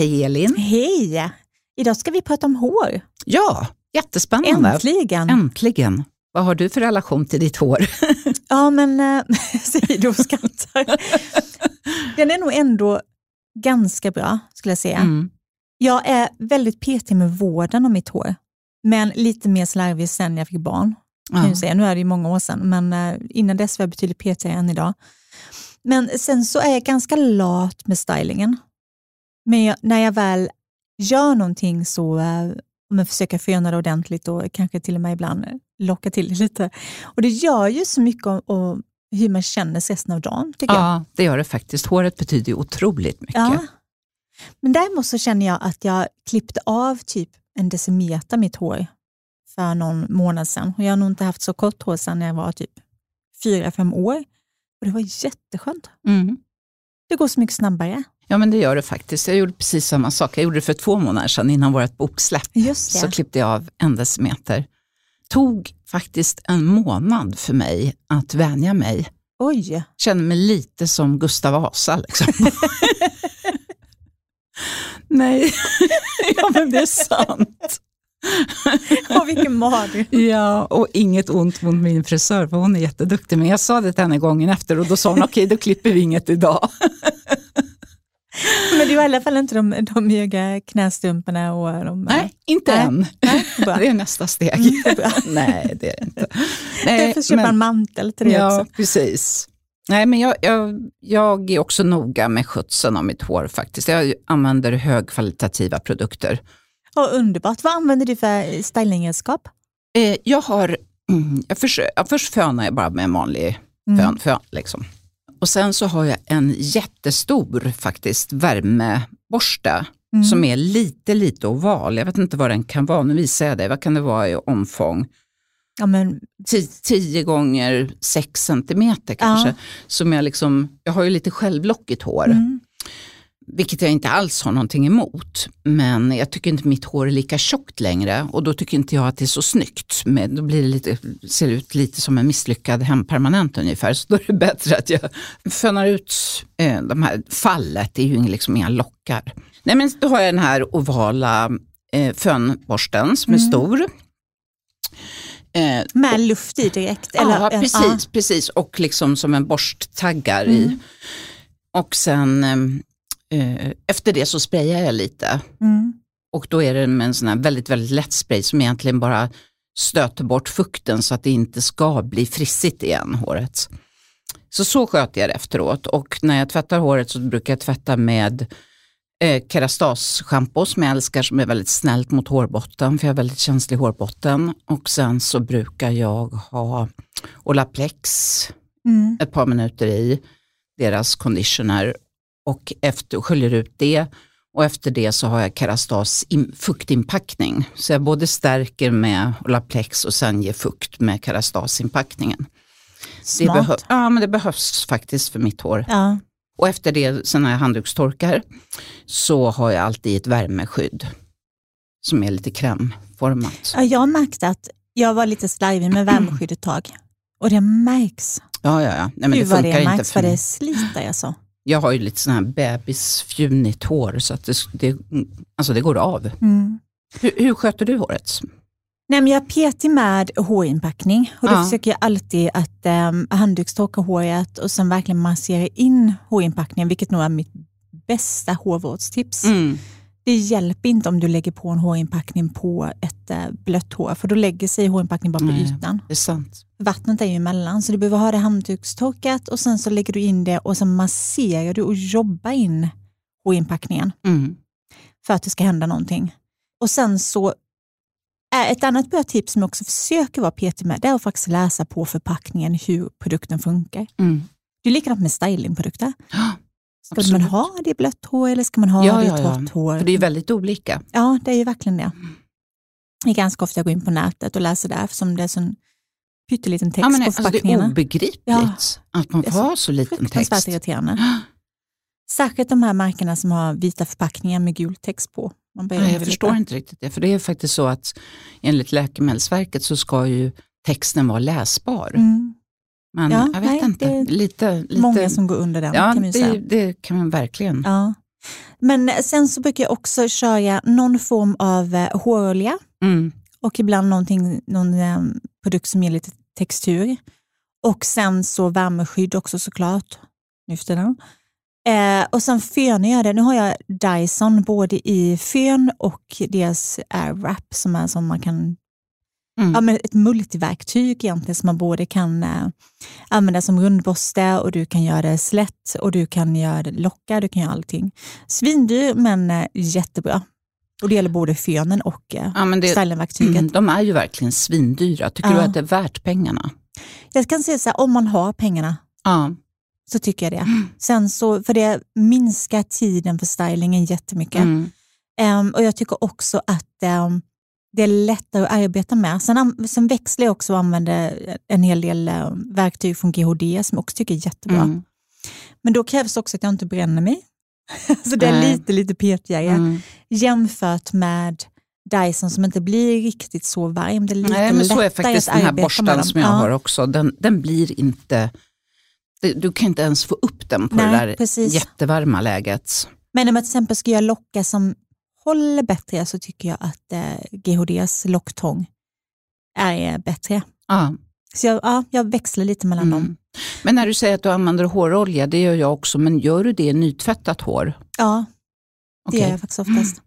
Hej Elin! Hej! Idag ska vi prata om hår. Ja, jättespännande. Äntligen! Äntligen. Vad har du för relation till ditt hår? Ja, men äh, säger du och skrattar. Den är nog ändå ganska bra, skulle jag säga. Mm. Jag är väldigt petig med vården av mitt hår, men lite mer slarvig sen jag fick barn. Kan Ja. säga. Nu är det ju många år sedan, men äh, innan dess var jag betydligt petigare än idag. Men sen så är jag ganska lat med stylingen. Men jag, när jag väl gör någonting så om jag försöker föna det ordentligt och kanske till och med ibland locka till det lite. Och det gör ju så mycket om, om hur man känner sig resten av dagen, tycker jag. ja, det gör det faktiskt. Håret betyder ju otroligt mycket. Ja. Men däremot så känner jag att jag klippte av typ en decimeter mitt hår för någon månad sedan. Och jag har nog inte haft så kort hår sedan jag var typ fyra, fem år. Och det var jätteskönt. Mm. Det går så mycket snabbare. Ja, men det gör det faktiskt. Jag gjorde precis samma sak. Jag gjorde det för två månader sedan innan vårt boksläpp. Just Så klippte jag av en decimeter. tog faktiskt en månad för mig att vänja mig. Oj, Kände mig lite som Gustav Vasa. Liksom. Nej, ja, men det är sant. oh, vilken mardröm. Ja, och inget ont mot min frisör, för hon är jätteduktig. Men jag sa det till henne gången efter och då sa hon, okej, då klipper vi inget idag. Men det var i alla fall inte de, de höga knästrumporna och de... Nej, inte Nej. än. Nej. Det är nästa steg. Är. Nej, det är det inte. Jag får köpa en mantel till det ja, också. precis. Nej, men jag, jag, jag är också noga med skötseln av mitt hår faktiskt. Jag använder högkvalitativa produkter. Oh, underbart. Vad använder du för stylingredskap? Eh, jag har, mm, jag ja, först fönar jag bara med en vanlig Mm. fön. fön liksom. Och sen så har jag en jättestor faktiskt värmeborste Mm. som är lite, lite oval. Jag vet inte vad den kan vara, nu visar jag dig. Vad kan det vara i omfång? Ja, men, 10 gånger 6 centimeter kanske. Ja. Som jag, liksom, jag har ju lite självlockigt hår, mm. Vilket jag inte alls har någonting emot. Men jag tycker inte mitt hår är lika tjockt längre och då tycker inte jag att det är så snyggt. Men då blir det lite, ser det ut lite som en misslyckad hempermanent ungefär. Så då är det bättre att jag fönar ut eh, de här fallet, det är ju liksom inga lockar. Nej men då har jag den här ovala eh, fönborsten som är Mm. stor. Eh, Med luft i direkt? ja, eller, eh, precis, precis. Och liksom som en borsttaggar i. Mm. Och sen eh, efter det så sprayar jag lite. Mm. Och då är det med en sån här väldigt, väldigt lätt spray som egentligen bara stöter bort fukten så att det inte ska bli frissigt igen, håret. Så så sköter jag det efteråt. Och när jag tvättar håret så brukar jag tvätta med eh, Kerastase-schampo som jag älskar som är väldigt snällt mot hårbotten för jag har väldigt känslig hårbotten. Och sen så brukar jag ha Olaplex Mm. ett par minuter i deras conditioner och efter, sköljer ut det och efter det så har jag Kerastas in, fuktinpackning. Så jag både stärker med Olaplex och sen ger fukt med Kerastas-inpackningen. Det, Smart. behö- ja, men det behövs faktiskt för mitt hår. ja. Och efter det, sen när jag handdukstorkar, så har jag alltid ett värmeskydd som är lite krämformat. Ja, jag märkte att jag var lite slarvig med värmeskydd ett tag. Och det märks. Ja, ja, ja. Nej, men Gud det vad funkar det inte märks, för vad det sliter alltså. Jag har ju lite sån här bebisfjunigt hår så att det, det, alltså det går av. Mm. Hur, hur sköter du håret? Nej, men jag är petig med hårinpackning och då Ja. försöker jag alltid att um, handdukstorka håret och sen verkligen massera in hårinpackningen, vilket nog är mitt bästa hårvårdstips. Mm. Det hjälper inte om du lägger på en hårinpackning på ett uh, blött hår, för då lägger sig hårinpackningen bara på Nej. ytan. Det är sant. Vattnet är ju emellan, så du behöver ha det handdukstorkat och sen så lägger du in det och sen masserar du och jobbar in hårinpackningen Mm. för att det ska hända någonting. Och sen så är ett annat bra tips som jag också försöker vara petig med, det är att faktiskt läsa på förpackningen hur produkten funkar. Mm. Det är likadant med stylingprodukter. Ja, Ska absolut. man ha det i blött hår eller ska man ha Ja, det i ja, ja. torrt hår? För det är väldigt olika. Ja, det är ju verkligen det. Det är ganska ofta jag går in på nätet och läser där, eftersom det är sån pytteliten text Ja, men, på alltså, det är förpackningarna. obegripligt Ja. att man Det är får så ha så liten text. irriterande. Särskilt de här märkena som har vita förpackningar med gul text på. Man Nej, jag lite- förstår inte riktigt det. För det är faktiskt så att enligt Läkemedelsverket så ska ju texten vara läsbar. Mm. Men Ja, jag vet nej, inte. Lite, lite, Många som går under den ja, kan vi det, säga. det kan man verkligen. Ja. Men sen så brukar jag också köra någon form av eh, hårolja Mm. och ibland någonting, någon eh, produkt som ger lite textur. Och sen så värmeskydd också såklart. Nu för tiden. Eh, och sen fönar jag det. Nu har jag Dyson både i fön och deras airwrap som är som man kan Mm. ja, men ett multiverktyg egentligen som man både kan eh, använda som rundborste och du kan göra det slätt och du kan göra det locka, du kan göra allting. Svindyr men eh, jättebra. Och det gäller både fönen och eh, Ja, men det, stylingverktyget. mm, de är ju verkligen svindyra. Tycker Ja. du att det är värt pengarna? Jag kan säga så här, om man har pengarna Ja. så tycker jag det. Sen så, för det minskar tiden för stylingen jättemycket. Mm. Ehm, och jag tycker också att ehm, det är lättare att arbeta med. Sen, sen växlar jag också och använder en hel del eh, verktyg från GHD som jag också tycker är jättebra. Mm. Men då krävs också att jag inte bränner mig. så det är Nej. lite, lite petigare Mm. jämfört med Dyson som inte blir riktigt så varm. Det är lite Nej, men så är faktiskt den här borsten som jag Ja. har också. Den, den blir inte... Du kan inte ens få upp den på Nej, det där precis. jättevarma läget. Men om jag till exempel ska göra lockar som håller bättre så tycker jag att eh, GHDs locktång är eh, bättre. Ja. Så jag, ja, jag växlar lite mellan dem. Mm. Men när du säger att du använder hårolja, det gör jag också, men gör du det i nytvättat hår? Ja, det Okej. gör jag faktiskt oftast.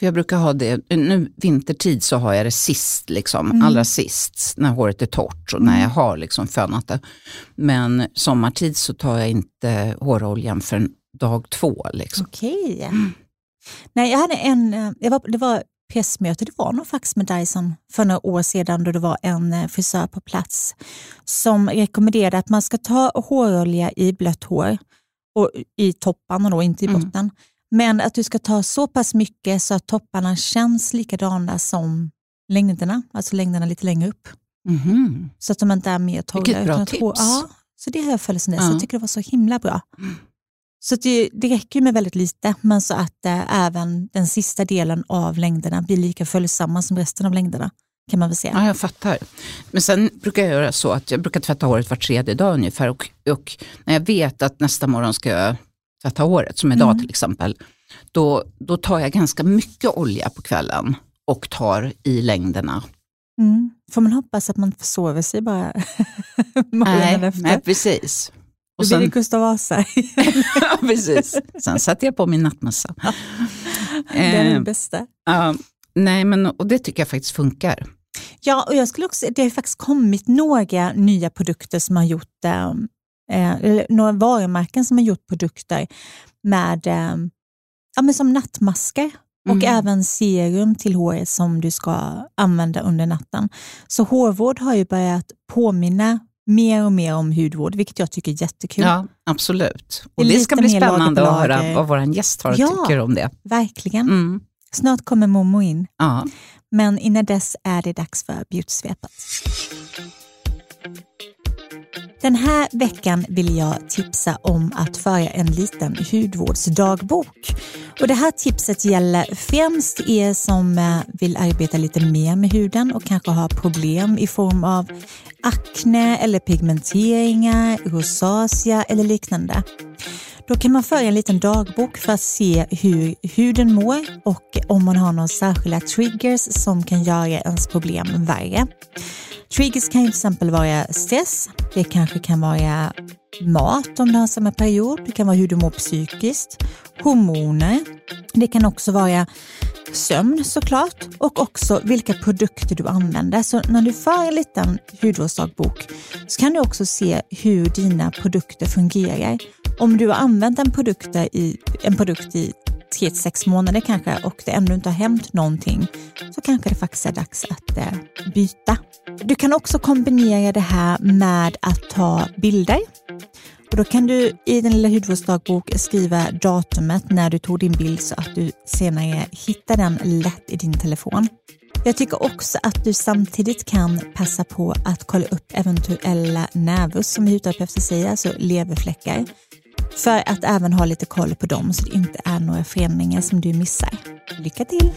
För jag brukar ha det, nu vintertid så har jag det sist, liksom, Mm. allra sist, när håret är torrt och när Mm. jag har liksom fönat det. Men sommartid så tar jag inte håroljan förrän dag två. Liksom. Okej. Nej, jag hade en, eh, jag var, det var pressmöte, det var nog faktiskt med Dyson för några år sedan då det var en eh, frisör på plats som rekommenderade att man ska ta hårolja i blött hår och i topparna då, inte i Mm. botten. Men att du ska ta så pass mycket så att topparna känns likadana som längderna, alltså längderna lite längre upp. Mhm. Så att de inte är mer torra. Vilket bra tips. hår- Ja, så det har jag följt sen dess. Ja. Jag tycker det var så himla bra. Mm. Så det, det räcker med väldigt lite, men så att eh, även den sista delen av längderna blir lika följsamma som resten av längderna. Kan man väl säga. Ja, jag fattar. Men sen brukar jag göra så att jag brukar tvätta håret var tredje dag ungefär och, och när jag vet att nästa morgon ska jag tvätta håret, som idag Mm. till exempel, då, då tar jag ganska mycket olja på kvällen och tar i längderna. Mm. Får man hoppas att man försover sig bara morgonen Nej, efter. nej, precis. Och blir det sen, Gustav Vasa. ja, precis. Sen satte jag på min nattmössa. det är det Eh, bästa. ja, nej, men, och det tycker jag faktiskt funkar. Ja, och jag skulle också, det har faktiskt kommit några nya produkter som har gjort, eh, eh, eller några varumärken som har gjort produkter med, eh, ja, men som nattmasker och Mm. även serum till håret som du ska använda under natten. Så hårvård har ju börjat påminna mer och mer om hudvård, vilket jag tycker är jättekul. Ja, absolut. Det Och det ska lite bli spännande att höra vad vår gäst har Ja. tycker om det. Verkligen. Mm. Snart kommer Momo in, Ja. men innan dess är det dags för beautysvepet. Den här veckan vill jag tipsa om att föra en liten hudvårdsdagbok. Och det här tipset gäller främst er som eh, vill arbeta lite mer med huden och kanske har problem i form av akne eller pigmenteringar, rosacea eller liknande. Då kan man föra en liten dagbok för att se hur huden mår och om man har några särskilda triggers som kan göra ens problem värre. Triggers kan till exempel vara stress, det kanske kan vara mat om du har samma period, det kan vara hur du mår psykiskt, hormoner, det kan också vara sömn såklart och också vilka produkter du använder. Så när du för en liten hudvårdsdagbok så kan du också se hur dina produkter fungerar. Om du har använt en produkt i, en produkt i 3-6 månader kanske och det ändå inte har hänt någonting så kanske det faktiskt är dags att eh, byta. Du kan också kombinera det här med att ta bilder. Och då kan du i din lilla hudvårdsdagbok skriva datumet när du tog din bild så att du senare hittar den lätt i din telefon. Jag tycker också att du samtidigt kan passa på att kolla upp eventuella nervus som hudterapeuter säger, alltså leverfläckar. För att även ha lite koll på dem så det inte är några förändringar som du missar. Lycka till!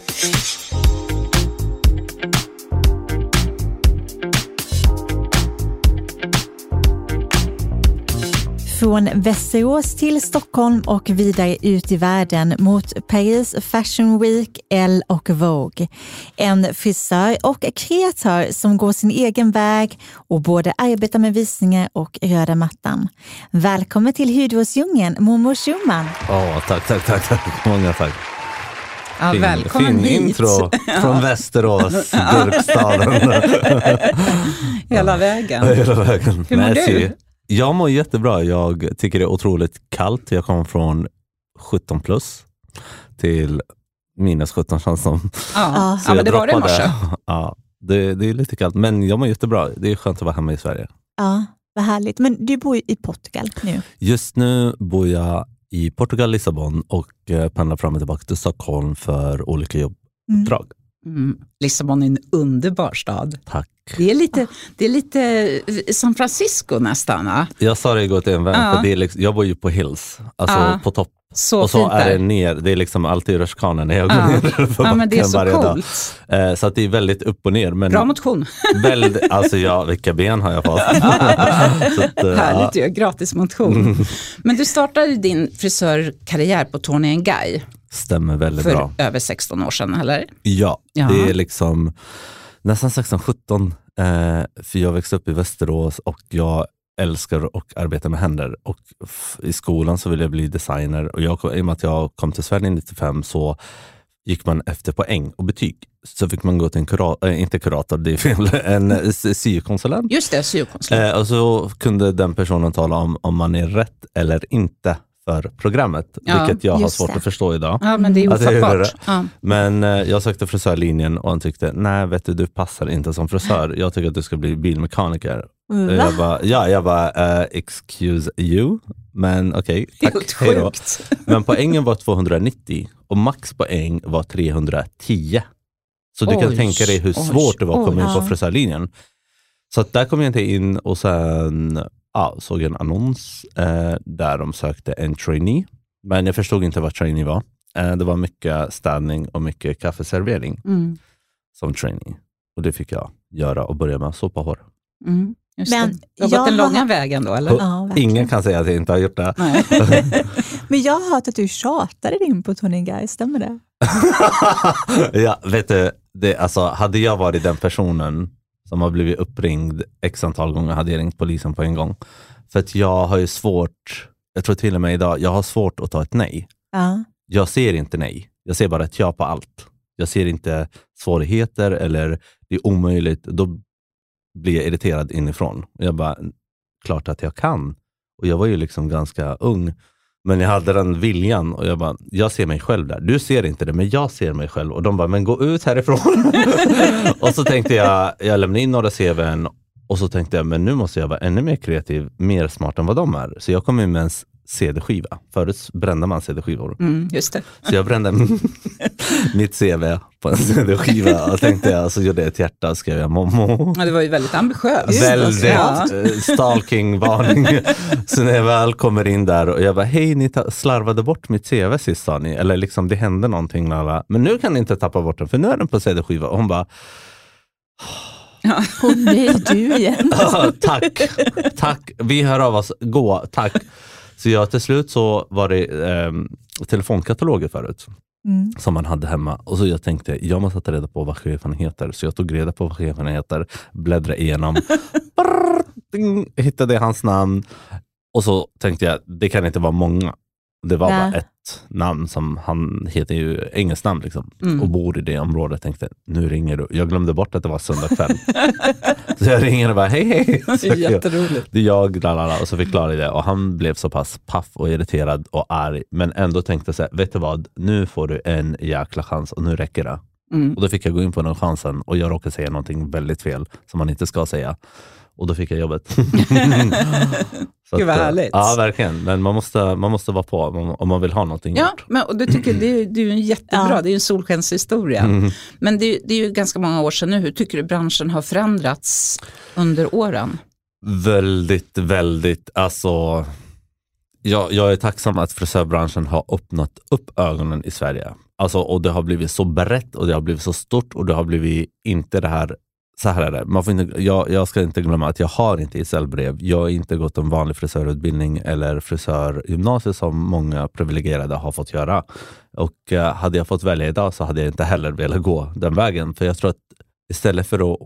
Från Västerås till Stockholm och vidare ut i världen mot Paris Fashion Week, Elle och Vogue. En frisör och kreatör som går sin egen väg och både arbetar med visningar och röda mattan. Välkommen till hudvårdsdjungeln, mormor Schumann. Ja, tack, tack, tack, tack. Många tack. Ja, Fin, välkommen fin hit. intro från Västerås, Burkstaden. Hela vägen. Hela vägen. Hur mår du? Jag mår jättebra. Jag tycker det är otroligt kallt. Jag kom från 17 plus till minus 17 känns som. Ja, ja men det var det i morse. Ja, det, det är lite kallt, men jag mår jättebra. Det är skönt att vara hemma i Sverige. Ja, vad härligt. Men du bor ju i Portugal nu. Just nu bor jag i Portugal, Lissabon och eh, pendlar fram och tillbaka till Stockholm för olika jobbuppdrag. Mm. Lissabon är en underbar stad. Tack. Det är lite, det är lite eh, San Francisco nästan. Va? Jag sa det igår till en vän, Ja. det är liksom, jag bor ju på hills, alltså Ja. på topp. Så och så fint är det ner, det är liksom alltid rutschkanan när jag går Ja. ner för Ja, men det är så varje dag. coolt. Eh, så att det är väldigt upp och ner. Men Bra motion. väldigt, alltså ja, vilka ben har jag fått. att, eh, Härligt ju, gratis motion. Men du startade din frisörkarriär på Tony Guy Stämmer väldigt för bra. över 16 år sedan, eller? Ja, Ja. det är liksom nästan 16-17. Eh, för jag växte upp i Västerås och jag älskar att arbeta med händer. Och I skolan så ville jag bli designer och jag, i och med att jag kom till Sverige 95 så gick man efter poäng och betyg. Så fick man gå till en kurator, äh, inte kurator, det är fel, en eh, syokonsulent. Just det, syokonsulent. Eh, och så kunde den personen tala om om man är rätt eller inte för programmet, Ja, vilket jag har svårt det. att förstå idag. Ja, men det är Alltså, ofattbart. Ja. Men eh, jag sökte frisörlinjen och han tyckte, nej vet du, du passar inte som frisör. Jag tycker att du ska bli bilmekaniker. Va? Jag bara, ja, jag bara, eh, excuse you, men okej, tack, hej då. sjukt. Men poängen var 290 och maxpoäng var 310. Så du kan tänka dig hur oj, svårt det var att komma in på frisörlinjen. Så där kom jag inte in och sen ja, såg en annons eh, där de sökte en trainee. Men jag förstod inte vad trainee var. Eh, det var mycket städning och mycket kaffeservering Mm. som trainee. Och det fick jag göra och börja med att sopa hår. Mm. Just Men det. Du har gått jag den har- långa vägen då, eller? Ja. Ingen kan säga att jag inte har gjort det. Nej. Men jag har hört att du tjatade in på Tony Guy, stämmer det? ja, vet du, det, alltså, hade jag varit den personen som har blivit uppringd x antal gånger hade jag ringt polisen på en gång. För att jag har ju svårt, jag tror till och med idag, jag har svårt att ta ett nej. Ja. Jag ser inte nej, jag ser bara ett ja på allt. Jag ser inte svårigheter eller det är omöjligt. Då blir jag irriterad inifrån. Jag bara, klart att jag kan. Och jag var ju liksom ganska ung. Men jag hade den viljan och jag bara, jag ser mig själv där. Du ser inte det, men jag ser mig själv. Och de bara, men gå ut härifrån. och så tänkte jag, jag lämnade in några CVn och så tänkte jag, men nu måste jag vara ännu mer kreativ, mer smart än vad de är. Så jag kom in med en CD-skiva. Förut brände man CD-skivor. Mm, just det. Så jag brände mitt CV på en CD-skiva och tänkte jag, så gjorde jag ett hjärta och skrev jag Momo. Ja, det var ju väldigt ambitiöst. Väldigt Ja. eh, stalking-varning. Så när jag väl kommer in där och jag bara, hej ni slarvade bort mitt CV sist sa ni. Eller liksom det hände någonting. Lala. Men nu kan ni inte tappa bort den för nu är den på CD-skiva. Och hon bara, Åh nej, du igen. "Ah, tack, tack, vi hör av oss, gå, tack. Så jag till slut så var det eh, telefonkataloger förut. Mm. som man hade hemma. Och så jag tänkte, jag måste ta reda på vad chefen heter. Så jag tog reda på vad chefen heter, bläddrade igenom, Brrr, ding, hittade hans namn. Och så tänkte jag, det kan inte vara många. Det var bara ett namn som han heter ju engelskt namn liksom, Mm. och bor i det området. tänkte, nu ringer du. Jag glömde bort att det var söndag kväll. så jag ringer och bara, hej hej. Det Så jag- jätteroligt. det är jag, lalala, och så förklarade jag det. Och han blev så pass paff och irriterad och arg. Men ändå tänkte så här, vet du vad? Nu får du en jäkla chans och nu räcker det. Mm. Och då fick jag gå in på den chansen och jag råkade säga någonting väldigt fel som man inte ska säga. Och då fick jag jobbet. Så Gud, vad eh, härligt. Ja, verkligen. Men man måste, man måste vara på om, man vill ha någonting Ja, gjort. men, och det tycker det, är- det är ju en jättebra, Ja. det är ju en solskenshistoria. Mm. Men det, är- det är ju ganska många år sedan nu. Hur tycker du branschen har förändrats under åren? Väldigt, väldigt, alltså jag, jag är tacksam att frisörbranschen har öppnat upp ögonen i Sverige. Alltså, och det har blivit så brett och det har blivit så stort och det har blivit inte det här så här är det, man får inte, jag, jag ska inte glömma att jag har inte gesällbrev. Jag har inte gått en vanlig frisörutbildning eller frisörgymnasium som många privilegierade har fått göra. Och eh, hade jag fått välja idag så hade jag inte heller velat gå den vägen. För jag tror att istället för att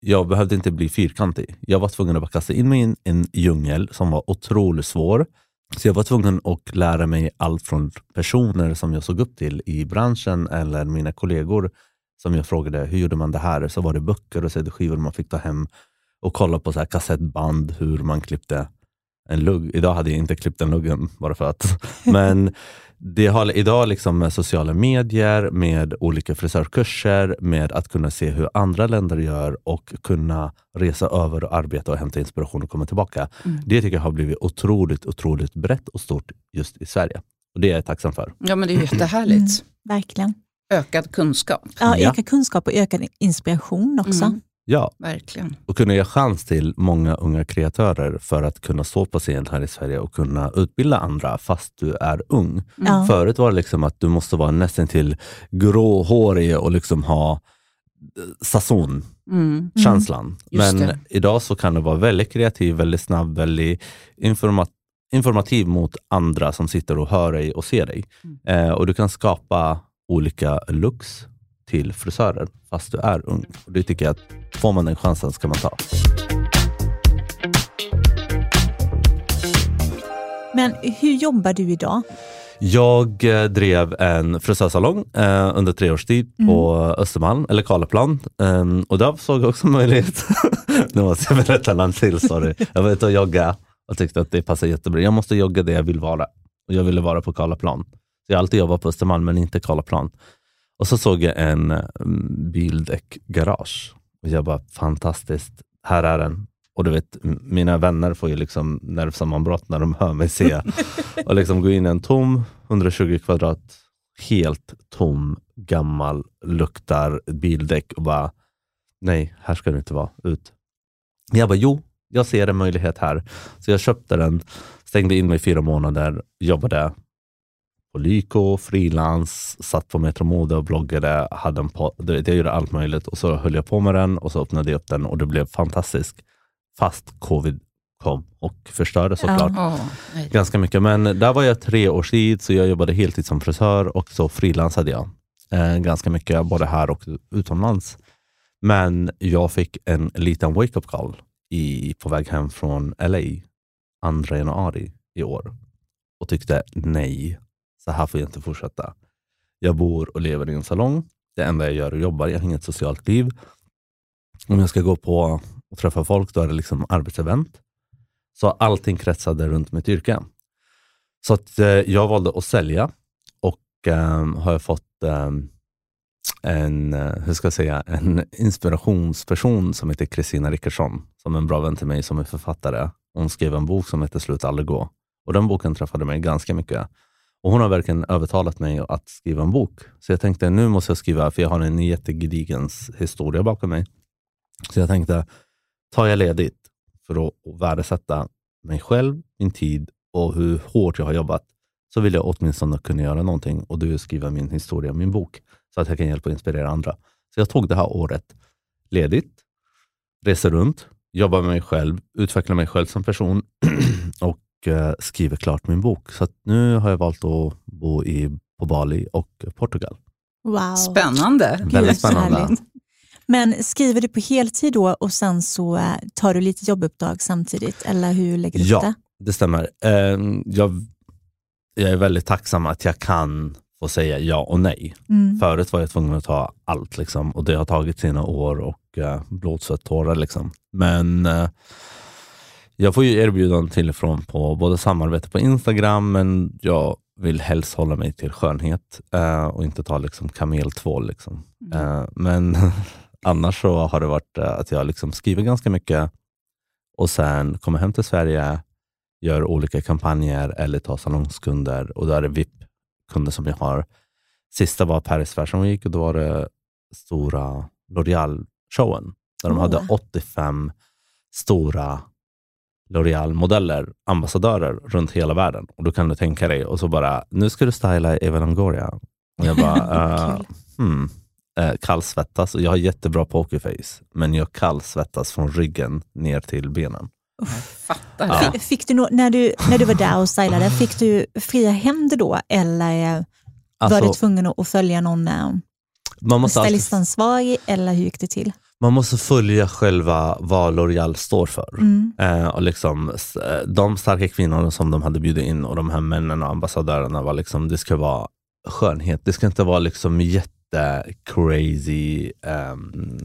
jag behövde inte bli fyrkantig. Jag var tvungen att bara kasta in mig i en, en djungel som var otroligt svår. Så jag var tvungen att lära mig allt från personer som jag såg upp till i branschen eller mina kollegor som jag frågade, hur gjorde man det här? Så var det böcker och CD-skivor man fick ta hem och kolla på så här kassettband, hur man klippte en lugg. Idag hade jag inte klippt den luggen bara för att. Men det har, idag liksom med sociala medier, med olika frisörkurser, med att kunna se hur andra länder gör och kunna resa över och arbeta och hämta inspiration och komma tillbaka. Mm. Det tycker jag har blivit otroligt, otroligt brett och stort just i Sverige. Och Det är jag tacksam för. Ja, men det är jättehärligt. Verkligen. Ökad kunskap. Ja, Ja. ökad kunskap och ökad inspiration också. Mm. Ja, Verkligen. och kunna ge chans till många unga kreatörer för att kunna stå på scen här i Sverige och kunna utbilda andra fast du är ung. Ja. Förut var det liksom att du måste vara nästan till gråhårig och liksom ha sazon Mm. känslan. Just Men det. idag så kan du vara väldigt kreativ, väldigt snabb, väldigt informa informativ mot andra som sitter och hör dig och ser dig. Mm. Eh, och du kan skapa olika looks till frisörer fast du är ung. Och det tycker jag att får man den chansen ska man ta. Men hur jobbar du idag? Jag eh, drev en frisörsalong eh, under tre års tid på Östermalm, eller Karlaplan. Um, och där såg jag också möjlighet. nu måste jag berätta en till story. Jag var ute och jogga och tyckte att det passar jättebra. Jag måste jogga där jag vill vara. Och jag ville vara på Karlaplan. Jag har alltid jobbat på Östermalm, men inte Karlaplan. Och så såg jag en um, bildäckgarage. Och jag bara, fantastiskt. Här är den. Och du vet, mina vänner får ju liksom nervsammanbrott när de hör mig säga och liksom gå in i en tom 120 kvadrat, helt tom, gammal, luktar bildäck och bara nej, här ska det inte vara. Ut. Jag bara jo, jag ser en möjlighet här. Så jag köpte den, stängde in mig i fyra månader, jobbade på Lyko, frilans, satt på Metro Mode och bloggade. Hade en po- du vet, jag gjorde allt möjligt och så höll jag på med den och så öppnade jag upp den och det blev fantastiskt. Fast covid kom och förstörde såklart nej. ganska mycket. Men där var jag tre års tid, så jag jobbade heltid som frisör och så frilansade jag eh, ganska mycket, både här och utomlands. Men jag fick en liten wake-up call i, på väg hem från LA 2 januari i år och tyckte nej, så här får jag inte fortsätta. Jag bor och lever i en salong. Det enda jag gör är att jobba. Jag har inget socialt liv. Om jag ska gå på och träffa folk, då är det liksom arbetsevent. Så allting kretsade runt mitt yrke. Så att, eh, jag valde att sälja och eh, har jag fått ehm, eh, en, hur ska jag säga, en inspirationsperson som heter Kristina Rickardsson, som är en bra vän till mig som är författare. Hon skrev en bok som heter Slut aldrig gå. Och den boken träffade mig ganska mycket. Och Hon har verkligen övertalat mig att skriva en bok. Så jag tänkte, nu måste jag skriva, för jag har en jättegedigen historia bakom mig. Så jag tänkte, tar jag ledigt för att värdesätta mig själv, min tid och hur hårt jag har jobbat, så vill jag åtminstone kunna göra någonting och du skriva min historia, min bok, så att jag kan hjälpa och inspirera andra. Så jag tog det här året ledigt, reser runt, jobbar med mig själv, utvecklar mig själv som person och skriver klart min bok. Så att nu har jag valt att bo i, på Bali och Portugal. Wow. Spännande. Gud, Väldigt spännande. Men skriver du på heltid då och sen så eh, tar du lite jobbuppdrag samtidigt? Eller hur lägger du upp Ja. det? Det stämmer. Eh, jag, jag är väldigt tacksam att jag kan få säga ja och nej. Mm. Förut var jag tvungen att ta allt liksom, och det har tagit sina år och uh, blod, svett, tårar. Liksom. Men eh, jag får ju erbjudanden till och från på både samarbete på Instagram, men jag vill helst hålla mig till skönhet eh, och inte ta liksom, kameltvål. Liksom. Eh, men annars så har det varit eh, att jag liksom skriver ganska mycket och sen kommer hem till Sverige, gör olika kampanjer eller tar salongskunder och då är det VIP-kunder som jag har. Sista var Paris Fashion Week och då var det stora L'Oreal-showen där de hade 85 stora L'Oreal-modeller, ambassadörer runt hela världen. Och då kan du tänka dig, och så bara, nu ska du styla Eva Longoria. Och jag bara, Kul. hmm, eh, kallsvettas och jag har jättebra pokerface, men jag kallsvettas från ryggen ner till benen. Jag fattar Ja. det. Fick du nå- när, du, när du var där och stylade, fick du fria händer då eller eh, var Alltså, du tvungen att följa någon man, måste alltid, stylistansvarig eller hur gick det till? Man måste följa själva vad L'Oreal står för. Mm. Eh, och liksom, eh, de starka kvinnorna som de hade bjudit in och de här männen och ambassadörerna var liksom, det ska vara skönhet. Det ska inte vara liksom jätte crazy um,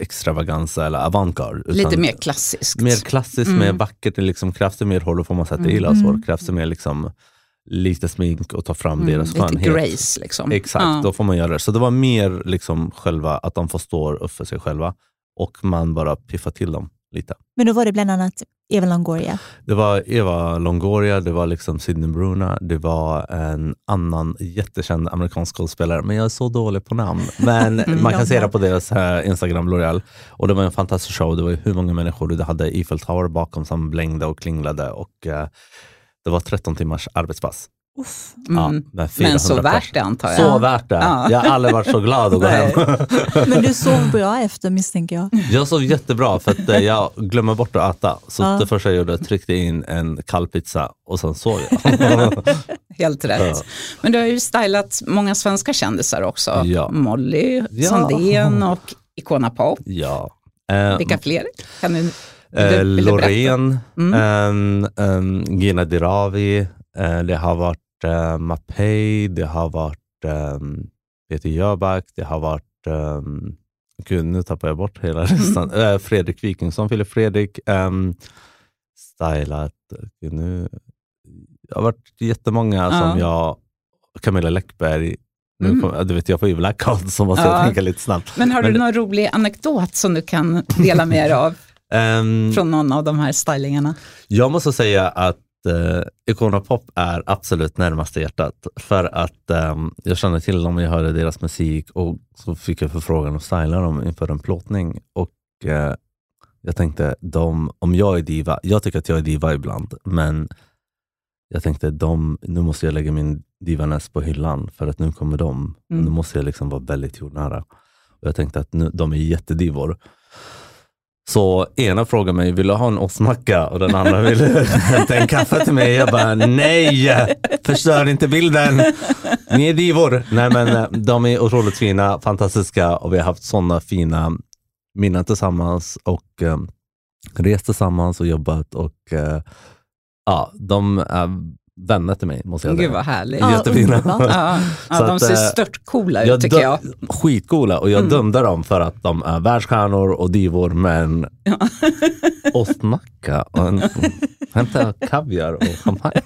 extravaganza eller avantgarde. Lite mer klassiskt. mer klassiskt, Mm. mer vackert. Liksom, krävs det mer hår, då får man säga att det gillas Mm. Krävs det mer liksom, lite smink och ta fram Mm, deras lite skönhet. grace liksom. Exakt, Ja. då får man göra det. Så det var mer liksom själva att de får stå upp för sig själva och man bara piffar till dem lite. Men då var det bland annat Eva Longoria. Det var Eva Longoria, det var liksom Sidney Bruna, det var en annan jättekänd amerikansk skådespelare, men jag är så dålig på namn. Men Mm, man kan se det på deras eh, Instagram, L'Oreal. Och det var en fantastisk show. Det var hur många människor. Du hade Eiffel Tower bakom som blängde och klinglade och eh, det var 13 timmars arbetspass. Uff. Mm. Ja, med 400 Men så värt det antar jag. Så värt det. Ja. Jag har aldrig varit så glad att gå hem. Men du sov bra efter misstänker jag. Jag sov jättebra för att eh, jag glömmer bort att äta. Så Ja. det första jag gjorde tryckte in en kall pizza och sen sov jag. Helt rätt. Ja. Men du har ju stylat många svenska kändisar också. Ja. Molly, Ja. Sandén och Icona Pop. ja. Eh, Vilka fler? Kan du, Eh? Loreen, Mm. ehm, ehm, Gina Dirawi, eh, det har varit uh, Mapei, det har varit um, Peter Jöback, det har varit, um, gud nu tappar jag bort hela listan, Eh, Fredrik Wikingsson, Filip Fredrik, um, stylat, nu, det har varit jättemånga Ja. som jag, Camilla Läckberg, nu Mm. kom, du vet jag får ju blackout så måste Ja. jag tänka lite snabbt. Men har Men- du någon rolig anekdot som du kan dela med dig av Ehm, från någon av de här stylingarna? Jag måste säga att eh, Icona Pop är absolut närmaste hjärtat. För att ehm, jag kände till dem, jag hörde deras musik och så fick jag förfrågan att styla dem inför en plåtning. Och eh, jag tänkte, de, om jag är diva, jag tycker att jag är diva ibland, men jag tänkte, de, nu måste jag lägga min divaness på hyllan för att nu kommer de. Mm. Nu måste jag liksom vara väldigt jordnära. Och jag tänkte att nu, de är jättedivor. Så ena frågar mig, vill du ha en ostmacka? Och den andra vill hämta en kaffe till mig. Jag bara, nej, förstör inte bilden. Ni är divor. Nej men eh, de är otroligt fina, fantastiska och vi har haft sådana fina minnen tillsammans och eh, rest tillsammans och jobbat och eh, ja, de är vänner till mig måste jag Gud vad härligt. Ja. Jättefina. Ja, ja, de ser eh, störtcoola ut tycker jag. Skitcoola och jag Mm. dömde dem för att de är världsstjärnor och divor men Ja. ostmacka och en, hämta kaviar och champagne.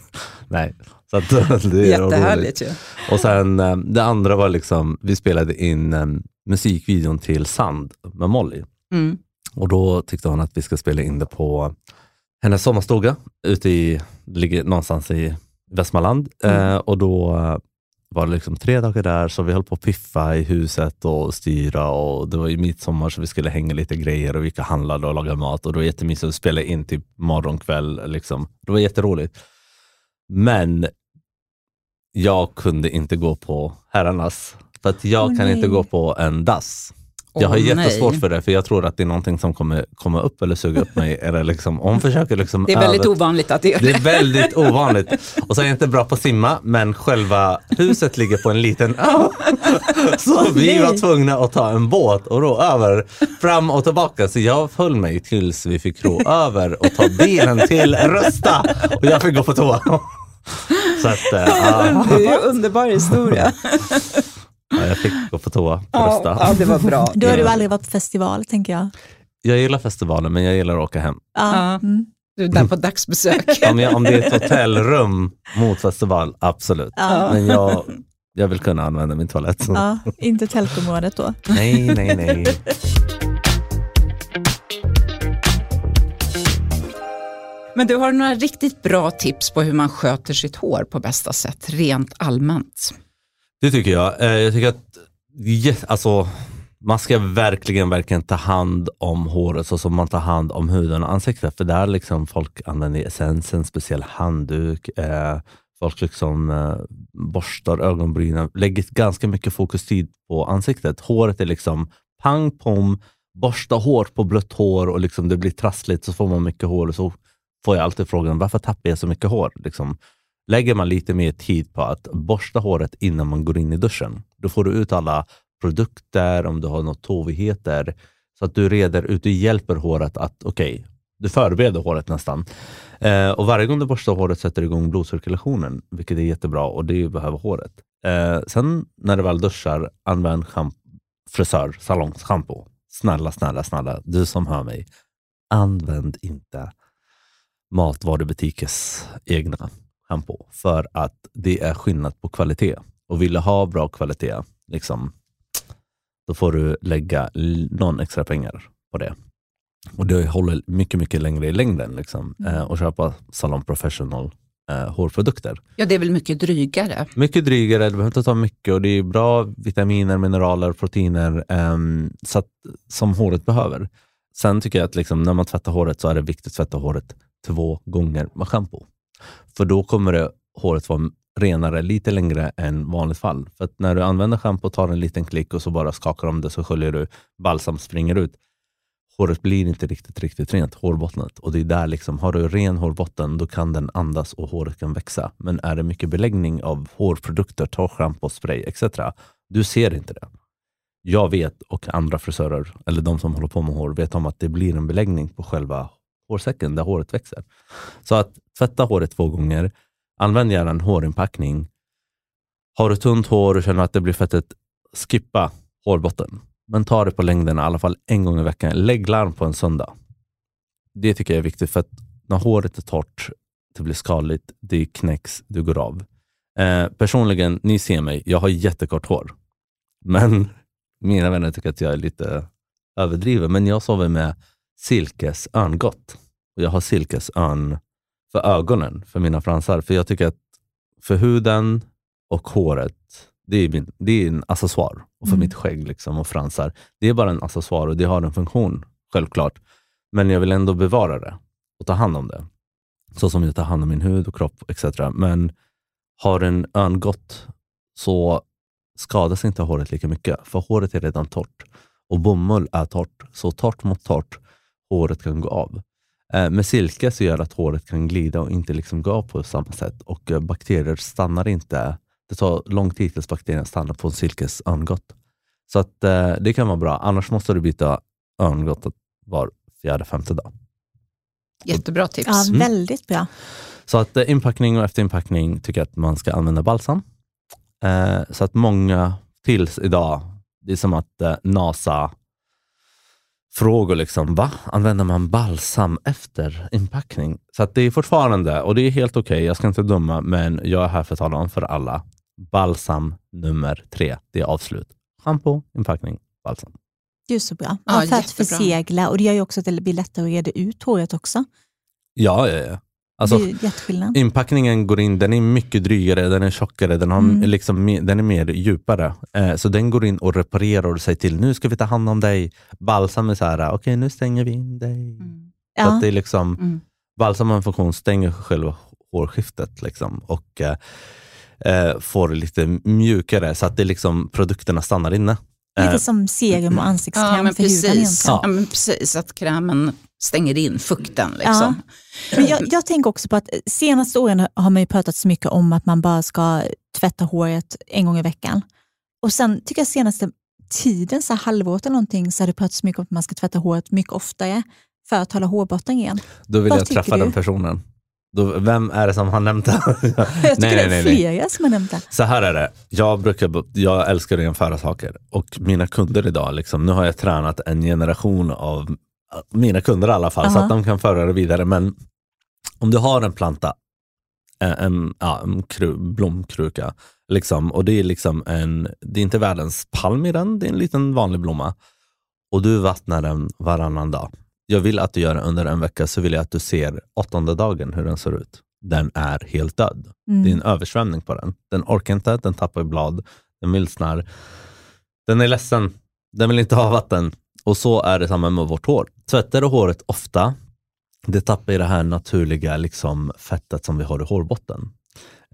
Nej, så att, det är. Jättehärligt ju. Och sen eh, det andra var liksom, vi spelade in eh, musikvideon till Sand med Molly. Mm. Och då tyckte hon att vi ska spela in det på hennes sommarstuga ute i, ligger någonstans i Västmanland. Mm. Eh, och då eh, var det liksom tre dagar där, så vi höll på att piffa i huset och styra och det var ju midsommar så vi skulle hänga lite grejer och vi gick och handlade och lagade mat och det var jättemysigt att spela in typ morgon, kväll. Liksom. Det var jätteroligt. Men jag kunde inte gå på herrarnas, för att jag Åh, kan inte gå på en dass. Jag har jättesvårt nej. för det, för jag tror att det är någonting som kommer komma upp eller suga upp mig. eller liksom, hon försöker liksom Det är väldigt över- ovanligt att det gör det det. är väldigt ovanligt. Och så är jag inte bra på att simma, men själva huset ligger på en liten ö. Så vi var tvungna att ta en båt och ro över fram och tillbaka. Så jag föll mig tills vi fick ro över och ta bilen till Rösta. Och jag fick gå på toa. Så att, ja, Det är ju en underbar historia. Ja, jag fick gå på toa på Ja, Rösta. ja, det var bra. Då har du aldrig varit på festival, tänker jag. Jag gillar festivalen, men jag gillar att åka hem. Ja. Ja. Mm. Du är där på dagsbesök. Om, jag, om det är ett hotellrum mot festival, absolut. Ja. Men jag, jag vill kunna använda min toalett. Ja, inte tältområdet då. Nej, nej, nej. Men du har några riktigt bra tips på hur man sköter sitt hår på bästa sätt, rent allmänt. Det tycker jag. Eh, jag tycker att yes, alltså, man ska verkligen, verkligen ta hand om håret så som man tar hand om huden och ansiktet. För där liksom folk använder essensen, speciell handduk, eh, folk liksom eh, borstar ögonbrynen, lägger ganska mycket fokus-tid på ansiktet. Håret är liksom pang pom, borsta hårt på blött hår och liksom det blir trassligt så får man mycket hår och så får jag alltid frågan varför tappar jag så mycket hår? Liksom, lägger man lite mer tid på att borsta håret innan man går in i duschen, då får du ut alla produkter, om du har något tovigheter, så att du reder ut, du hjälper håret att, okej, okay, du förbereder håret nästan. Eh, och varje gång du borstar håret sätter du igång blodcirkulationen, vilket är jättebra och det behöver håret. Eh, sen när du väl duschar, använd frisör, salongsschampo. Snälla, snälla, snälla, du som hör mig, använd inte matvarubutikers egna schampo för att det är skillnad på kvalitet. Och vill du ha bra kvalitet, liksom, då får du lägga någon extra pengar på det. Och det håller mycket, mycket längre i längden liksom, mm. eh, och köpa Salon Professional eh, hårprodukter. Ja, det är väl mycket drygare? Mycket drygare, du behöver inte ta mycket och det är bra vitaminer, mineraler, proteiner eh, så att, som håret behöver. Sen tycker jag att liksom, när man tvättar håret så är det viktigt att tvätta håret två gånger med schampo. För då kommer det, håret vara renare lite längre än vanligt fall. För att när du använder schampo, tar en liten klick och så bara skakar om det så sköljer du, balsam springer ut. Håret blir inte riktigt, riktigt rent, hårbottnet. Och det är där liksom, har du ren hårbotten, då kan den andas och håret kan växa. Men är det mycket beläggning av hårprodukter, torrschampo, spray etc. Du ser inte det. Jag vet, och andra frisörer, eller de som håller på med hår, vet om att det blir en beläggning på själva hårsäcken där håret växer. Så att tvätta håret två gånger, använd gärna en hårinpackning. Har du tunt hår och känner att det blir fettigt, skippa hårbotten. Men ta det på längden i alla fall en gång i veckan. Lägg larm på en söndag. Det tycker jag är viktigt för att när håret är torrt, det blir skadligt, det knäcks, du går av. Eh, personligen, ni ser mig, jag har jättekort hår. Men mina vänner tycker att jag är lite överdriven. Men jag sover med silkesörngott. Och jag har silkesörn för ögonen, för mina fransar. För jag tycker att för huden och håret, det är, min, det är en accessoar. Och för mm. mitt skägg liksom, och fransar, det är bara en accessoar och det har en funktion, självklart. Men jag vill ändå bevara det och ta hand om det. Så som jag tar hand om min hud och kropp etc. Men har en örngott så skadas inte håret lika mycket, för håret är redan torrt. Och bomull är torrt, så torrt mot torrt håret kan gå av. Eh, med silke så gör det att håret kan glida och inte liksom gå av på samma sätt och eh, bakterier stannar inte. Det tar lång tid tills bakterierna stannar på en silkes örngott. Så att, eh, det kan vara bra. Annars måste du byta örngott var fjärde, femte dag. Jättebra tips. Ja, mm. väldigt bra. Så att inpackning och efter inpackning tycker jag att man ska använda balsam. Eh, så att många tills idag, det är som att eh, NASA frågor. Liksom, va? Använder man balsam efter inpackning? Så att det är fortfarande, och det är helt okej, okay, jag ska inte döma, men jag är här för att tala om för alla. Balsam nummer tre, det är avslut. Shampoo, inpackning, balsam. Det är så bra. Ja, för att försegla och det gör ju också att det blir lättare att reda ut håret också. Ja, ja, ja. Alltså, inpackningen går in, den är mycket drygare, den är tjockare, den, har mm. liksom, den är mer djupare. Eh, så den går in och reparerar och säger till, nu ska vi ta hand om dig. Balsam är så här, okej okay, nu stänger vi in dig. Mm. Ja. Så att det är liksom, mm. Balsam har en funktion, stänger själva hårskiftet liksom, och eh, eh, får lite mjukare så att det liksom, produkterna stannar inne. Lite eh, som serum och ansiktskräm ja, för precis. huden egentligen. Ja, men precis, att krämen stänger in fukten. Liksom. Ja. Men jag, jag tänker också på att senaste åren har man ju pratat så mycket om att man bara ska tvätta håret en gång i veckan. Och sen tycker jag senaste tiden, så halvåret eller någonting, så har det pratats mycket om att man ska tvätta håret mycket oftare för att hålla hårbotten ren. Då vill Vad jag träffa du? den personen. Då, vem är det som har nämnt det? jag tycker nej, det är nej, flera nej. som har nämnt det. Så här är det. Jag, brukar, jag älskar att jämföra saker. Och mina kunder idag, liksom, nu har jag tränat en generation av mina kunder i alla fall, uh -huh. så att de kan föra det vidare. Men om du har en planta, en, ja, en kru, blomkruka, liksom, och det är, liksom en, det är inte världens palm i den, det är en liten vanlig blomma. Och du vattnar den varannan dag. Jag vill att du gör det under en vecka, så vill jag att du ser åttonde dagen hur den ser ut. Den är helt död. Mm. Det är en översvämning på den. Den orkar inte, den tappar blad, den vilsnar. Den är ledsen, den vill inte ha vatten. Och så är det samma med vårt hår. Tvättar du håret ofta, det tappar i det här naturliga liksom, fettet som vi har i hårbotten.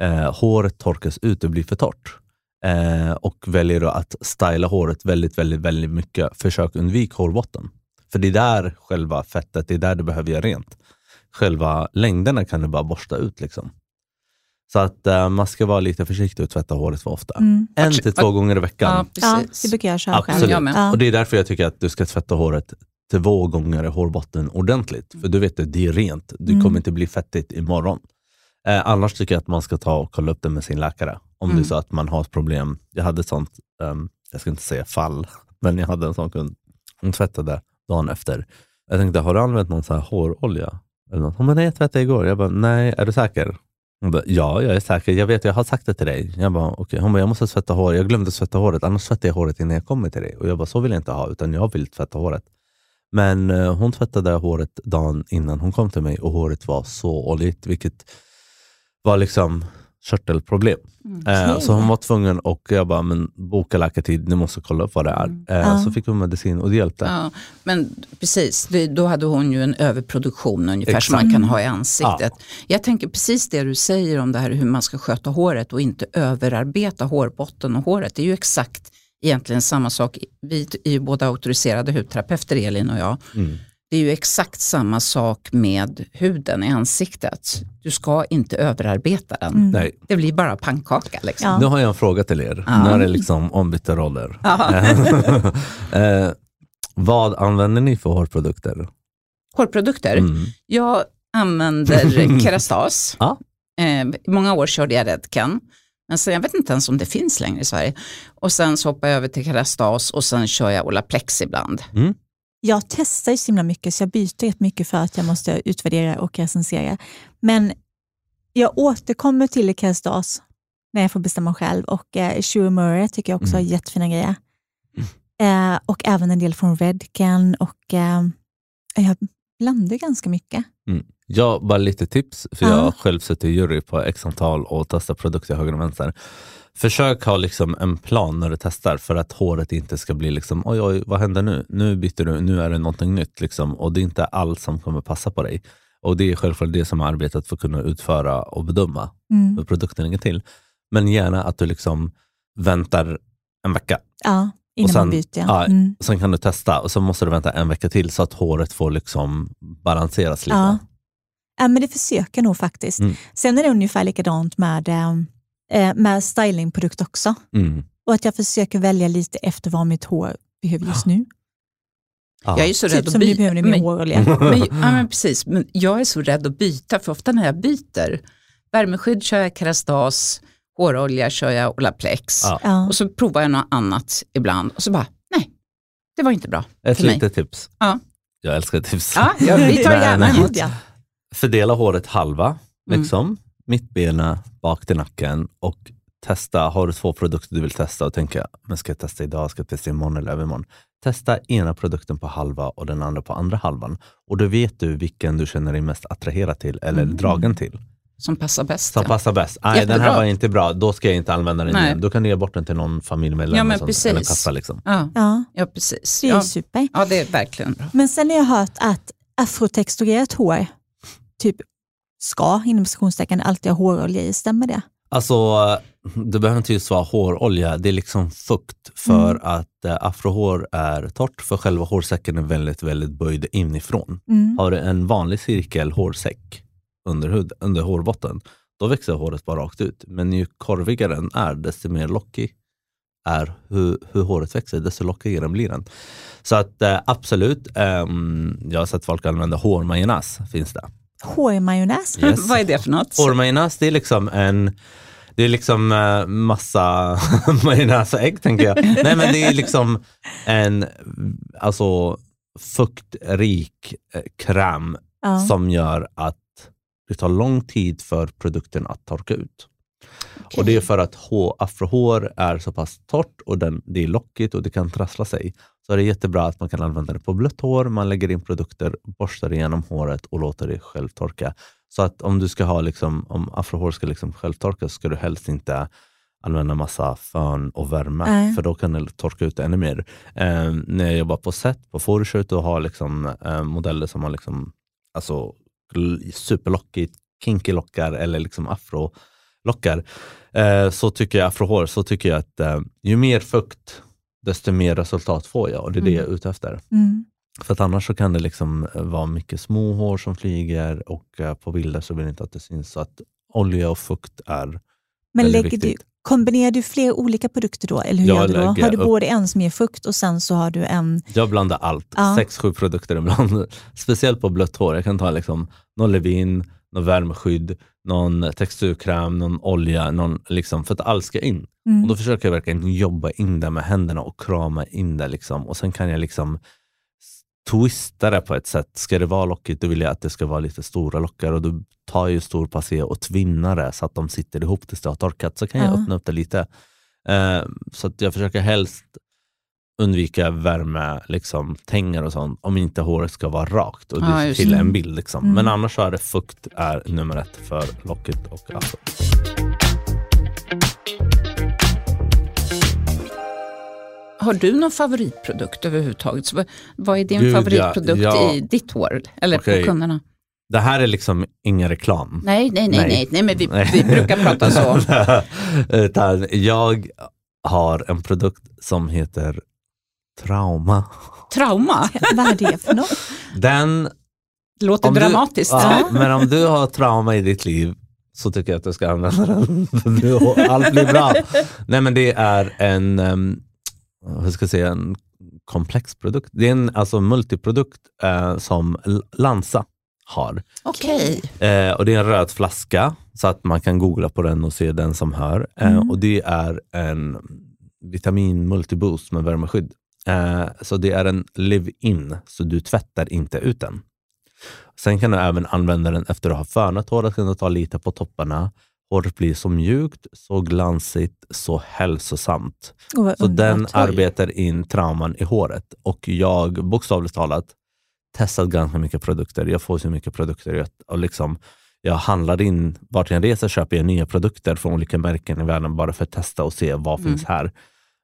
eh, håret torkas ut och blir för torrt. Eh, och väljer du att styla håret väldigt, väldigt, väldigt mycket. Försök undvika hårbotten. För det är där själva fettet, det är där du behöver göra rent. Själva längderna kan du bara borsta ut. liksom. Så att eh, man ska vara lite försiktig och tvätta håret för ofta. Mm. En till två gånger i veckan. Ja, Ja, precis. det brukar jag köra själv. Absolut. Jag med. Ja. Och det är därför jag tycker att du ska tvätta håret två gånger i hårbotten ordentligt. För du vet det är rent. Det Mm. kommer inte bli fettigt imorgon. Eh, annars tycker jag att man ska ta och kolla upp det med sin läkare. Om det Mm. är så att man har ett problem. Jag hade ett sånt, ehm, jag ska inte säga fall, men jag hade en sån kund. Hon tvättade dagen efter. Jag tänkte, har du använt någon sån här hårolja? Eller något? Hon bara, nej jag tvättade igår. Jag bara, nej, är du säker? Hon bara, ja, jag är säker. Jag vet, jag har sagt det till dig. Jag bara, okay. Hon bara, jag måste tvätta håret. Jag glömde tvätta håret, annars tvättar jag håret innan jag kommer till dig. Och jag bara, så vill jag inte ha, utan jag vill tvätta håret. Men eh, hon tvättade håret dagen innan hon kom till mig och håret var så oljigt, vilket var liksom körtelproblem. Mm. Eh, så hon var tvungen och jag bara, men boka läkartid, ni måste kolla upp vad det är. Mm. Eh, Ja. Så fick hon medicin och det hjälpte. Ja, men precis, det, då hade hon ju en överproduktion ungefär som Exakt. man kan ha i ansiktet. Jag tänker precis det du säger om det här hur man ska sköta håret och inte överarbeta hårbotten och håret. Det är ju exakt egentligen samma sak. Vi är ju båda auktoriserade hudterapeuter, Elin och jag. Mm. Det är ju exakt samma sak med huden i ansiktet. Du ska inte överarbeta den. Mm. Nej. Det blir bara pannkaka. Liksom. Ja. Nu har jag en fråga till er. Ja. Nu är det liksom ombytta roller. Ja. eh, vad använder ni för hårprodukter? Hårprodukter. Mm. Jag använder Kerastas. Ja. Eh, många år körde jag Redken. Men sen, jag vet inte ens om det finns längre i Sverige. Och sen så hoppar jag över till Kerastas och sen kör jag Olaplex ibland. Jag testar ju så himla mycket så jag byter rätt mycket för att jag måste utvärdera och recensera. Men jag återkommer till Kerstas när jag får bestämma själv och eh, Shure Murray tycker jag också har Mm. jättefina grejer. Eh, och även en del från Redken och eh, jag blandar ganska mycket. Jag bara lite tips, för Ja. jag har själv suttit i jury på x antal och testat produkter höger och vänster. Försök ha liksom en plan när du testar för att håret inte ska bli liksom, oj oj, vad händer nu? Nu byter du, nu är det någonting nytt. Liksom. Och det är inte allt som kommer passa på dig. Och det är självklart det som är arbetet för att kunna utföra och bedöma Mm. hur produkten ligger till. Men gärna att du liksom väntar en vecka. Ja, innan sen- man byter. Ja. ja, Mm. Sen kan du testa och så måste du vänta en vecka till så att håret får liksom balanseras lite. Ja. Ja, men det försöker nog faktiskt. Mm. Sen är det ungefär likadant med, eh, med stylingprodukt också. Mm. Och att jag försöker välja lite efter vad mitt hår behöver just nu. Ja. Jag är så rädd Typ att som byta. behöver ni mer men- hårolja. Men, ja, men precis, men jag är så rädd att byta, för ofta när jag byter, värmeskydd kör jag Kerastas, hårolja kör jag Olaplex. Ja. Och så provar jag något annat ibland och så bara, nej, det var inte bra Ett för mig. litet tips. Ja. Jag älskar tips. Ja, ja, vi tar gärna emot. Fördela håret halva, Mm. Mittbena, bak till nacken och testa. Har du två produkter du vill testa och tänka, men ska jag testa idag, ska jag testa imorgon eller övermorgon? Testa ena produkten på halva och den andra på andra halvan. Och då vet du vilken du känner dig mest attraherad till eller Mm. dragen till. Som passar bäst. Som ja. passar bäst. Nej, den här var inte bra, då ska jag inte använda den Nej. igen. Då kan du ge bort den till någon familjemedlem Ja, men som- precis. eller kassa. Liksom. Ja, Ja, ja, precis. det är Ja. super. ja, det är verkligen bra. Men sen har jag hört att afrotexturerat hår typ ska, inom citationstecken, alltid ha hårolja i. Stämmer det? Alltså, det behöver inte just vara hårolja, det är liksom fukt för Mm. att eh, afrohår är torrt, för själva hårsäcken är väldigt, väldigt böjd inifrån. Mm. Har du en vanlig cirkel hårsäck under, hud, under hårbotten, då växer håret bara rakt ut. Men ju korvigare den är, desto mer lockig är hur, hur håret växer, desto lockigare blir den. Så att eh, absolut, ehm, jag har sett folk använda hårmajonnäs, finns det. Hårmajonnäs? Yes. Vad är det för något? Hårmajonnäs, det är liksom en det är liksom eh, massa majonnäs och ägg tänker jag. Nej men det är liksom en alltså, fuktrik eh, kräm Ja. som gör att det tar lång tid för produkten att torka ut. Och det är för att hår, afrohår är så pass torrt och den, det är lockigt och det kan trassla sig. Så är det jättebra att man kan använda det på blött hår, man lägger in produkter, borstar igenom håret och låter det själv torka. Så att om du ska ha liksom, om afrohår ska liksom självtorka så ska du helst inte använda massa fön och värme, Nej. för då kan det torka ut ännu mer. Eh, när jag jobbar på set, på photoshoot och har liksom, eh, modeller som har liksom, alltså, superlockigt, kinky lockar eller liksom afro lockar, eh, så tycker jag, afrohår, så tycker jag att eh, ju mer fukt, desto mer resultat får jag och det är det jag är ute efter. Mm. För att annars så kan det liksom vara mycket små hår som flyger och eh, på bilder så vill jag inte att det syns. Så att olja och fukt är Men lägger du, viktigt. kombinerar du fler olika produkter då? Eller hur Jag gör du då? Har du upp- både en som ger fukt och sen så har du en... Jag blandar allt, Ja. sex, sju produkter ibland. Speciellt på blött hår. Jag kan ta liksom någon Levin, någon värmeskydd, någon texturkräm, någon olja, någon liksom, för att allt ska in. Mm. Och Då försöker jag verkligen jobba in det med händerna och krama in det. Liksom. Och sen kan jag liksom twista det på ett sätt. Ska det vara lockigt, då vill jag att det ska vara lite stora lockar och då tar jag stor passé och tvinnar det så att de sitter ihop tills det har torkat. Så kan jag Ja. öppna upp det lite. Eh, så att jag försöker helst undvika värme, liksom, tänger och sånt, om inte håret ska vara rakt och Ja, det just till en bild. Liksom. Mm. Men annars så är det fukt är nummer ett för locket och afro. Har du någon favoritprodukt överhuvudtaget? Så vad- är din Gud, ja, favoritprodukt ja. i ditt hår? Eller Okej. på kunderna? Det här är liksom ingen reklam. Nej, nej, nej, Nej. nej, nej, men vi, vi brukar prata så. Utan jag har en produkt som heter Trauma. Trauma, Vad är det för något? Den, låter Om du- dramatiskt. ja, men om du har trauma i ditt liv så tycker jag att du ska använda den. Allt blir bra. Nej men det är en, um, hur ska jag säga, en komplex produkt. Det är en alltså, multiprodukt eh, som Lansa har. Okej, Eh, och det är en röd flaska så att man kan googla på den och se den som hör. Eh, Mm. och det är en vitamin multiboost med värmeskydd. Eh, så det är en live-in, så du tvättar inte ut den. Sen kan du även använda den efter att ha fönat håret, kan du ta lite på topparna. Håret blir så mjukt, så glansigt, så hälsosamt. Oh, Så den arbetar in trauman i håret. Och jag, bokstavligt talat, testat ganska mycket produkter. Jag får så mycket produkter. Och liksom, jag handlar in, vart jag reser köper jag nya produkter från olika märken i världen bara för att testa och se vad Mm. finns här.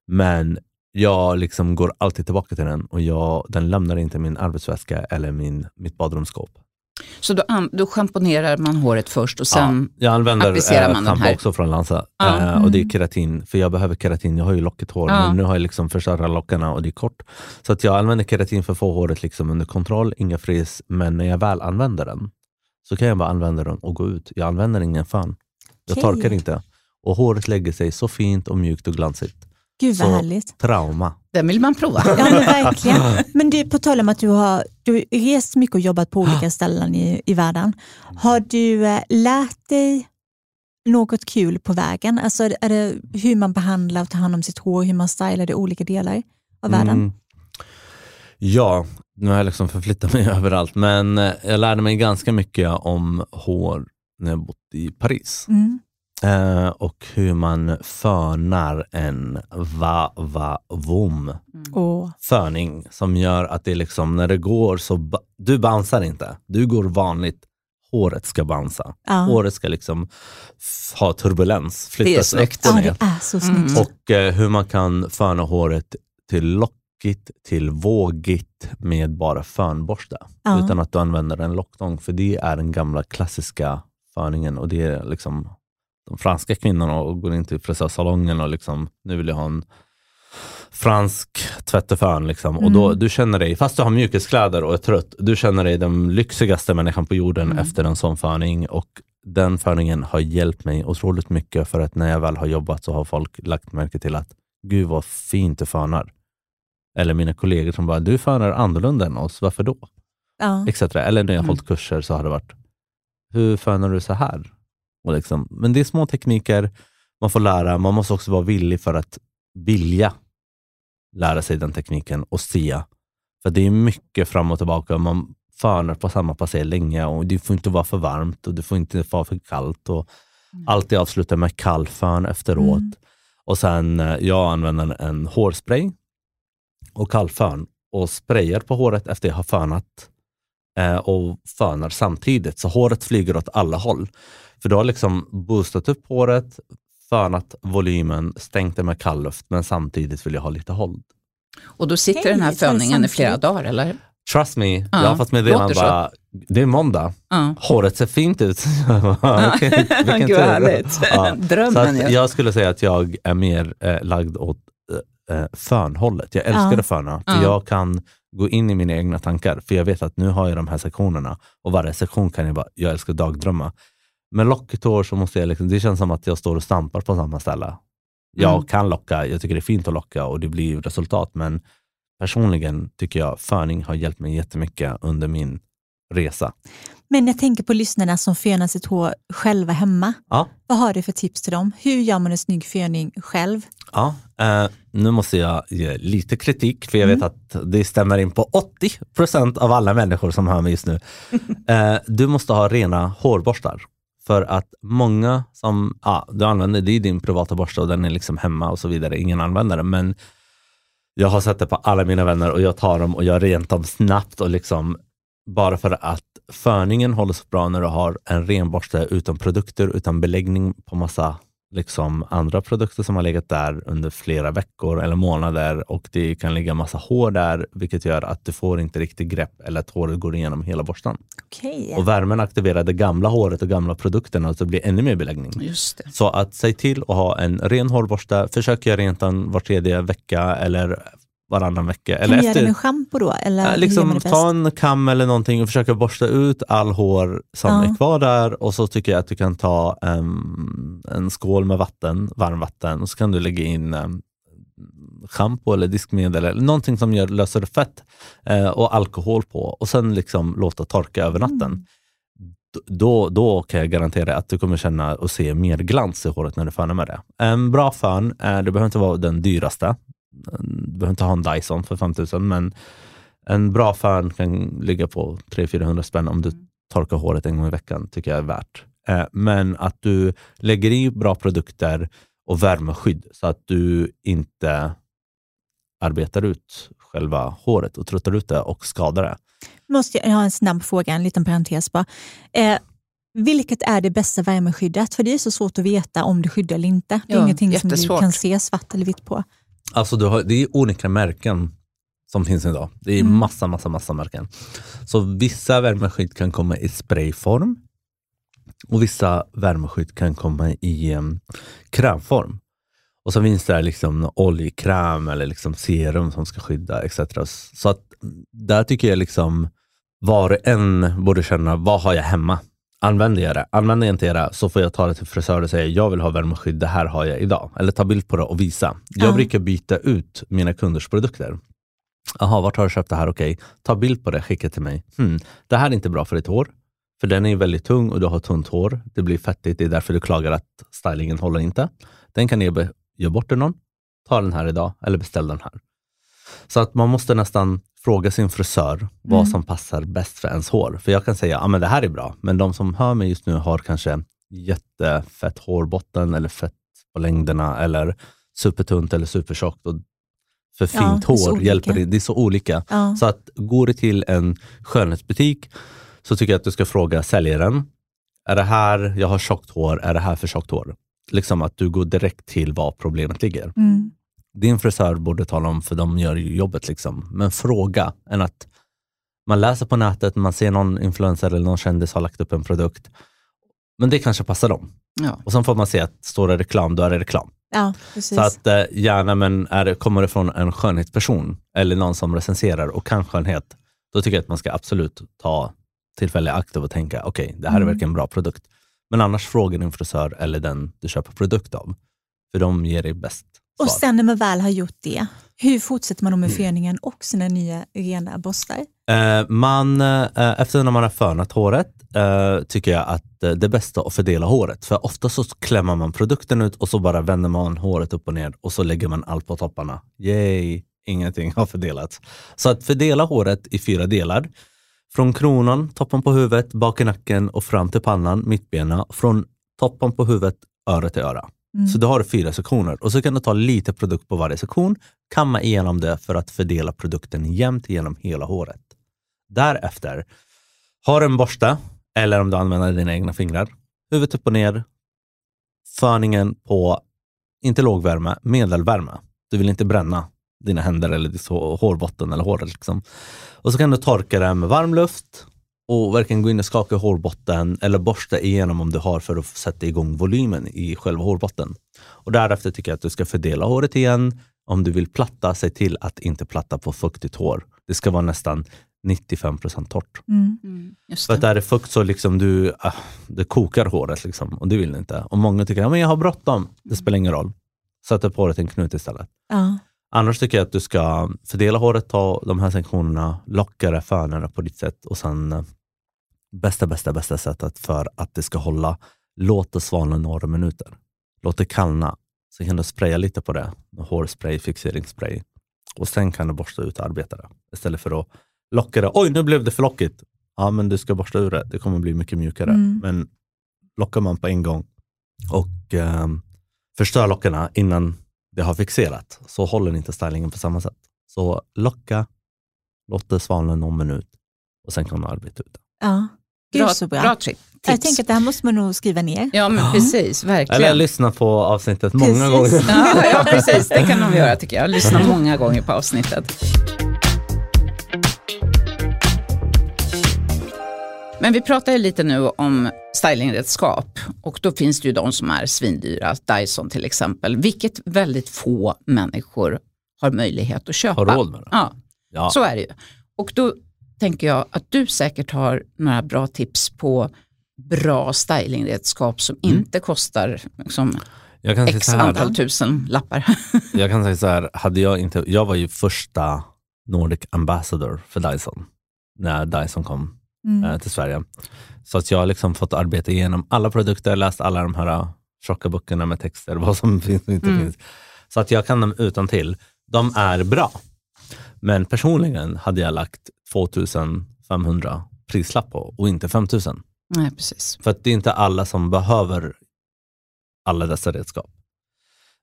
Men jag liksom går alltid tillbaka till den och jag, den lämnar inte min arbetsväska eller min, mitt badrumsskåp. så då, då schamponerar man håret först och sen, ja, jag använder applicerar eh, man den här. också från Lansa Ja. eh, och det är keratin, för jag behöver keratin. Jag har ju lockigt hår, Ja. men nu har jag liksom förstört alla lockarna och det är kort. Så att jag använder keratin för att få håret liksom under kontroll, inga frizz, men när jag väl använder den så kan jag bara använda den och gå ut. Jag använder ingen fan. Jag Okej. torkar inte. Och håret lägger sig så fint och mjukt och glansigt. Gud vad Så- härligt. Trauma. den vill man prova. Ja men verkligen. Men du, på tal om att du har du har rest mycket och jobbat på olika ställen i, i världen. Har du eh, lärt dig något kul på vägen? Alltså är det hur man behandlar och tar hand om sitt hår, hur man stylar det i olika delar av världen? Mm. Ja, nu har jag liksom förflyttat mig överallt, men eh, jag lärde mig ganska mycket om hår när jag bott i Paris. Mm. Eh, och hur man fönar en va-va-vom Åh, föning som gör att det liksom, när det går så, du bouncear inte, du går vanligt. Håret ska bounca. ja. Håret ska liksom ha turbulens, flyttas snyggt. upp och ja, ner. det är så Mm. snyggt. Och eh, hur man kan föna håret till lockigt, till vågigt med bara fönborste. Ja. Utan att du använder en locktång. För det är den gamla klassiska föningen. Och det är liksom de franska kvinnorna och går in till frisörsalongen och liksom, nu vill jag ha en fransk tvättefön. Liksom. Och då, Mm. du känner dig, fast du har mjukiskläder och är trött, du känner dig den lyxigaste människan på jorden Mm. efter en sån föning. Och den föningen har hjälpt mig otroligt mycket för att när jag väl har jobbat så har folk lagt märke till att gud vad fint du fönar. Eller mina kollegor som bara, du fönar annorlunda än oss, varför då? Ja. Etc. Eller när jag har Mm. hållit kurser så har det varit, hur fönar du så här? Och liksom, men det är små tekniker man får lära, man måste också vara villig för att vilja lära sig den tekniken och se. För det är mycket fram och tillbaka, man fönar på samma passé länge och det får inte vara för varmt och det får inte vara för kallt. Och Alltid avsluta med kall fön efteråt. Mm. Och sen, eh, jag använder en hårspray och kallfön och sprayar på håret efter jag har fönat eh, och fönar samtidigt. Så håret flyger åt alla håll. För du har liksom boostat upp håret, fönat volymen, stängt det med kall luft, men samtidigt vill jag ha lite håll. Och då sitter Hej, den här så föningen i flera dagar, eller? Trust me, Ja, jag har fått meddelande låter så. bara, det är måndag. Ja. Håret ser fint ut. Vilken Gud tur. härligt. Ja. Så Drömmen att ju. jag skulle säga att jag är mer eh, lagd åt eh, eh, fönhållet. Jag älskar Ja. att föna, för Ja. jag kan gå in i mina egna tankar. För jag vet att nu har jag de här sektionerna och varje sektion kan jag bara, jag älskar dagdrömma. Med lockigt hår så måste jag, liksom, det känns som att jag står och stampar på samma ställe. Jag Mm. kan locka, jag tycker det är fint att locka och det blir resultat, men personligen tycker jag föning har hjälpt mig jättemycket under min resa. Men jag tänker på lyssnarna som fönar sitt hår själva hemma. Ja. Vad har du för tips till dem? Hur gör man en snygg föning själv? Ja, eh, nu måste jag ge lite kritik, för jag Mm. vet att det stämmer in på 80% av alla människor som hör mig just nu. Eh, du måste ha rena hårborstar. För att många som, ja, du använder, det är din privata borste och den är liksom hemma och så vidare, ingen använder den. Men jag har sett det på alla mina vänner och jag tar dem och jag rent dem snabbt och liksom bara för att förningen håller så bra när du har en ren borste utan produkter, utan beläggning på massa liksom andra produkter som har legat där under flera veckor eller månader och det kan ligga massa hår där, vilket gör att du får inte riktigt grepp eller att håret går igenom hela borsten. Okej. Och värmen aktiverar det gamla håret och gamla produkterna och så blir det ännu mer beläggning. Så att säg till att ha en ren hårborste, försök göra rent den var tredje vecka eller varannan vecka. Kan Eller du göra det efter, med schampo då? Eller Ja, liksom, ta en kam eller någonting och försöka borsta ut all hår som Ja. är kvar där och så tycker jag att du kan ta em, en skål med vatten, varmvatten och så kan du lägga in um, schampo eller diskmedel eller någonting som gör, löser fett eh, och alkohol på och sen liksom låta torka över natten. Mm. Då, då kan jag garantera att du kommer känna och se mer glans i håret när du fönar med det. En bra fön, eh, det behöver inte vara den dyraste. Du behöver inte ha en Dyson för 5000 men en bra fön kan ligga på 300-400 spänn om du torkar håret en gång i veckan, tycker jag är värt. Eh, Men att du lägger i bra produkter och värmeskydd så att du inte arbetar ut själva håret och tröttar ut det och skadar det. Måste jag, har en snabb fråga, en liten parentes bara. Eh, vilket är det bästa värmeskyddet? För det är så svårt att veta om det skyddar eller inte. Det är Ja, ingenting som du jättesvårt. kan se svart eller vitt på. Alltså du har, det är olika märken som finns idag. Det är Mm. massa, massa, massa märken. Så vissa värmeskydd kan komma i sprayform och vissa värmeskydd kan komma i um, krämform. Och så finns det liksom oljekräm eller liksom serum som ska skydda etc. Så att där tycker jag liksom var och en borde känna, vad har jag hemma? Använder jag det? Använder jag inte det så får jag ta det till frisör och säga, jag vill ha värmeskydd, det här har jag idag. Eller ta bild på det och visa. Jag Ja. brukar byta ut mina kunders produkter. Jaha, vart har du köpt det här? Okej, ta bild på det, skicka till mig. Hmm, det här är inte bra för ditt hår. För den är väldigt tung och du har tunt hår. Det blir fettigt, det är därför du klagar att stylingen håller inte. Den kan jag be- ge bort till någon. Ta den här idag eller beställ den här. Så att man måste nästan fråga sin frisör vad Mm. som passar bäst för ens hår. För jag kan säga, ja men det här är bra. Men de som hör mig just nu har kanske jättefett hårbotten eller fett på längderna eller supertunt eller supertjockt. Och för Ja, fint så hår hjälper det. Det är så olika. Ja. Så att går du till en skönhetsbutik så tycker jag att du ska fråga säljaren. Är det här, jag har tjockt hår, är det här för tjockt hår? Liksom att du går direkt till var problemet ligger. Mm. Din frisör borde tala om, för de gör jobbet. Liksom. Men fråga, än att man läser på nätet, man ser någon influencer eller någon kändis har lagt upp en produkt. Men det kanske passar dem. Ja. Och sen får man se att står det reklam, då är det reklam. ja, precis. Så att eh, gärna, men är det, kommer det från en skönhetsperson eller någon som recenserar och kan skönhet, då tycker jag att man ska absolut ta tillfälle i akt och tänka, okej, det här är Mm. verkligen en bra produkt. Men annars fråga din frisör eller den du köper produkt av, för de ger dig bäst svar. och sen när man väl har gjort det, hur fortsätter man då med Mm. föningen och sina nya rena borstar? Eh, man, eh, efter när man har fönat håret eh, tycker jag att det är bästa att fördela håret. För ofta så klämmer man produkten ut och så bara vänder man håret upp och ner och så lägger man allt på topparna. Yay, ingenting har fördelats. Så att fördela håret i fyra delar. Från kronan, toppen på huvudet, bak i nacken och fram till pannan, mittbena. Från toppen på huvudet, öra till öra. Mm. Så du har fyra sektioner och så kan du ta lite produkt på varje sektion, kamma igenom det för att fördela produkten jämnt genom hela håret. Därefter, har du en borste eller om du använder dina egna fingrar, huvudet upp och ner, förningen på, inte lågvärme, medelvärme. Du vill inte bränna dina händer eller ditt hårbotten eller håret. Liksom. Och så kan du torka det med varm luft och verkligen gå in och skaka hårbotten eller borsta igenom om du har för att sätta igång volymen i själva hårbotten. Och därefter tycker jag att du ska fördela håret igen. Om du vill platta, se till att inte platta på fuktigt hår. Det ska vara nästan 95% torrt. Mm. Mm, För att det. är det fukt så liksom du, ah, det kokar håret liksom, och det vill du inte. Och många tycker att jag har bråttom. Det spelar ingen roll. Sätt upp håret i en knut istället. Ja. Annars tycker jag att du ska fördela håret, ta de här sektionerna, locka det på ditt sätt och sen eh, bästa, bästa, bästa sättet för att det ska hålla, låt det svalna några minuter. Låt det kallna. Sen kan du spraya lite på det, hårspray, fixeringsspray. Och sen kan du borsta ut och arbeta det. Istället för att locka det. Oj, nu blev det för lockigt. Ja, men du ska borsta ur det. Det kommer bli mycket mjukare. Mm. Men lockar man på en gång och eh, förstör lockarna innan det har fixerat så håller inte stylingen på samma sätt. Så locka, låt det svalna någon minut och sen kan man arbeta ut det. ja. Gud Bra, så bra. bra tri- tips. Jag tänker att det här måste man nog skriva ner. Ja, men precis. Verkligen. Eller lyssna på avsnittet många Precis. gånger. Ja, ja, precis. Det kan de göra tycker jag. Lyssna många gånger på avsnittet. Men vi pratar ju lite nu om stylingredskap och då finns det ju de som är svindyra, Dyson till exempel, vilket väldigt få människor har möjlighet att köpa. Har råd med det. Ja, Ja. så är det ju. Och då tänker jag att du säkert har några bra tips på bra stylingredskap som Mm. inte kostar liksom, Jag kan x här, antal tusen lappar. jag kan säga så här, hade jag inte, jag var ju första Nordic Ambassador för Dyson när Dyson kom Mm. eh, till Sverige. Så att jag har liksom fått arbeta igenom alla produkter, läst alla de här eh, tjocka böckerna med texter, vad som finns och inte Mm. finns. Så att jag kan dem utan till. De är bra. Men personligen hade jag lagt 2500 prislapp på och inte 5000. Nej, precis. För att det är inte alla som behöver alla dessa redskap.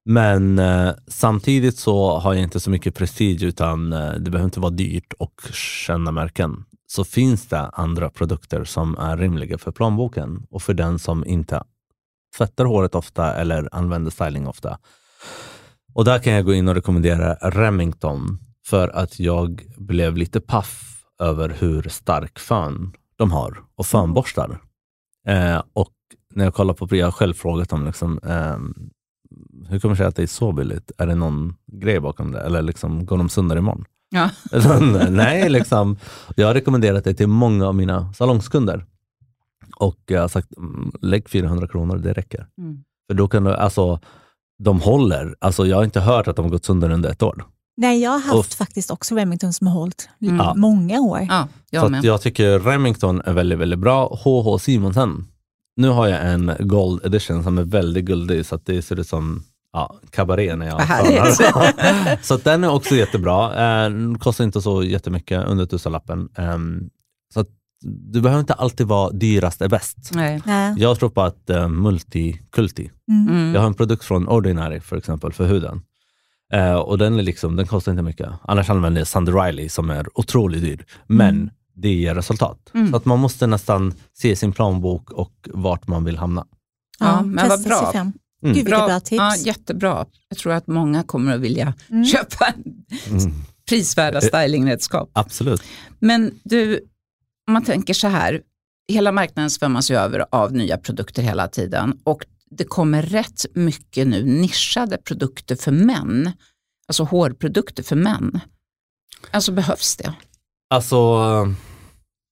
Men eh, samtidigt så har jag inte så mycket prestige utan eh, det behöver inte vara dyrt och känna märken. Så finns det andra produkter som är rimliga för plånboken och för den som inte tvättar håret ofta eller använder styling ofta. Och där kan jag gå in och rekommendera Remington för att jag blev lite paff över hur stark fön de har och fönborstar. Eh, och när jag kollar på, jag har själv frågat dem, liksom, ehm, hur kommer det sig att det är så billigt? Är det någon grej bakom det? Eller liksom, går de sönder imorgon? Ja. Nej, liksom, jag har rekommenderat det till många av mina salongskunder. Och jag har sagt, mm, lägg 400 kronor, det räcker. Mm. För då kan du, alltså, de håller. Alltså, jag har inte hört att de har gått sönder under ett år. Nej, jag har haft Och- faktiskt också Remington som har hållit Mm. Många år. Ja, Så jag att med. jag tycker Remington är väldigt, väldigt bra. HH Simonsen. Nu har jag en Gold edition som är väldigt guldig så att det ser ut som ja, kabaré när jag fönar. Så att den är också jättebra. Eh, Den kostar inte så jättemycket, under tusenlappen. Um, så att du behöver inte alltid vara dyrast är bäst. Nej. Nej. Jag tror på att uh, multikulti. Mm. Mm. Jag har en produkt från Ordinary för exempel för huden. Eh, och den, är liksom, den kostar inte mycket. Annars använder jag Sunday Riley som är otroligt dyr. Men Mm. det ger resultat. Mm. Så att man måste nästan se sin planbok och vart man vill hamna. Ja, men vad bra. Mm. Gud vilka bra tips. Ja, jättebra. Jag tror att många kommer att vilja Mm. köpa Mm. prisvärda stylingredskap. Absolut. Men du, om man tänker så här, hela marknaden svämmas ju över av nya produkter hela tiden och det kommer rätt mycket nu nischade produkter för män, alltså hårprodukter för män. Alltså behövs det? Alltså,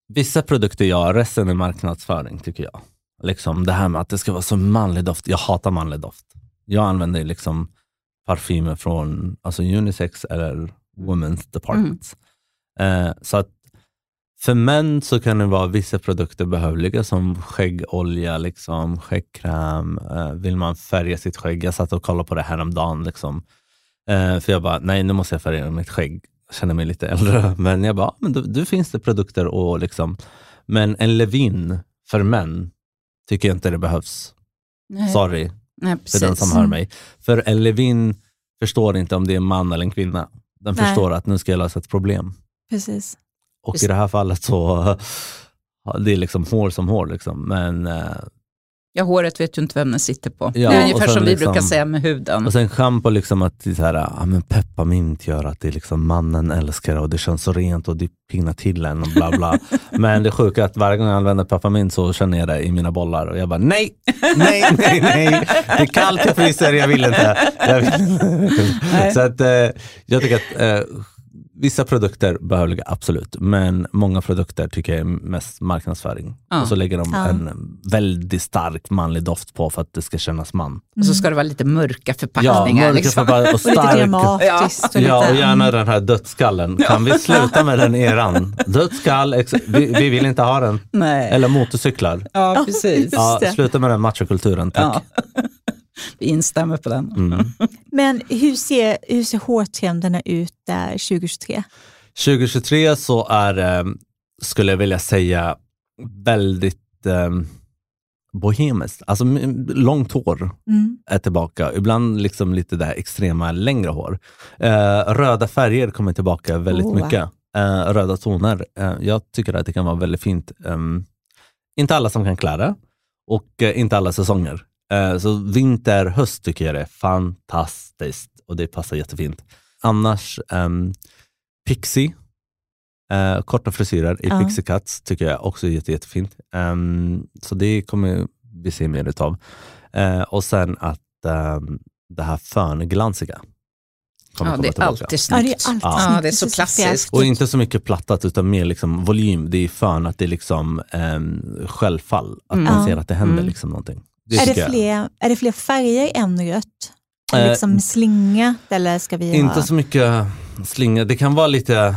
vissa produkter ja, resten är marknadsföring tycker jag. Liksom det här med att det ska vara så manlig doft. Jag hatar manlig doft. Jag använder liksom parfymer från alltså unisex eller women's departments. Eh, så att för män så kan det vara vissa produkter behövliga som skäggolja, liksom, skäggkräm. Eh, vill man färga sitt skägg? Jag satt och kollade på det här om dagen. Liksom. Eh, för jag bara, nej nu måste jag färga mitt skägg. Jag känner mig lite äldre. Men jag bara, men då finns det produkter och liksom. Men en Levin för män tycker jag inte det behövs. Nej, Sorry nej för den som hör mig. För en Levin förstår inte om det är en man eller en kvinna. Den Nej. förstår att nu ska jag lösa ett problem. Precis. Och Just- i det här fallet så, det är liksom hår som hår. Liksom. Men eh, Ja, håret vet ju inte vem den sitter på. Ja, det är ungefär som vi liksom- brukar säga med huden. Och sen schampo, liksom att det är så här, ja, men pepparmint gör att det är liksom mannen älskar och det känns så rent och det pignar till en och bla bla. men det sjuka är att varje gång jag använder pepparmint så känner jag det i mina bollar och jag bara nej, nej, nej, nej. Det är kallt, jag fryser, jag vill inte. Jag vill inte. så att, eh, jag tycker att eh, vissa produkter behövliga, absolut. Men många produkter tycker jag är mest marknadsföring. Ja. Och så lägger de Ja. en väldigt stark manlig doft på för att det ska kännas man. Och så ska det vara lite mörka förpackningar. mörka liksom. förpackningar och Och lite stark dramatiskt. och Ja, och gärna den här dödskallen. Kan vi sluta med den eran? Dödskall, ex- vi, vi vill inte ha den. Nej. Eller motorcyklar. Ja, precis. Ja, sluta med den machokulturen, tack. Vi instämmer på den. Mm. Men hur ser, hur ser hårtrenderna ut där 2023? 2023 så är, eh, skulle jag vilja säga, väldigt eh, bohemiskt. Alltså långt hår Mm. är tillbaka. Ibland liksom lite där extrema längre hår. Eh, röda färger kommer tillbaka väldigt Oh. mycket. Eh, röda toner. Eh, jag tycker att det kan vara väldigt fint. Ehm, inte alla som kan klä det och eh, inte alla säsonger. Eh, så vinter, höst tycker jag det är fantastiskt och det passar jättefint. Annars, um, Pixie, eh, korta frisyrer i Ja. Pixie Cuts tycker jag också är jätte, jättefint. Ehm, så det kommer vi se mer utav. Eh, och sen att um, det här föneglansiga kommer Ja, komma det är tillbaka. alltid Ja, det är snyggt. alltid Ja. snyggt. Ja, det är så klassiskt. Och inte så mycket plattat utan mer liksom volym. Det är fön, att det är liksom um, självfall. Att man Mm. ser att det händer Mm. liksom någonting. Är tycker det, fler, är det fler färger än rött? Är det Eh, liksom slinga eller ska vi Inte ha... så mycket slinga. Det kan vara lite,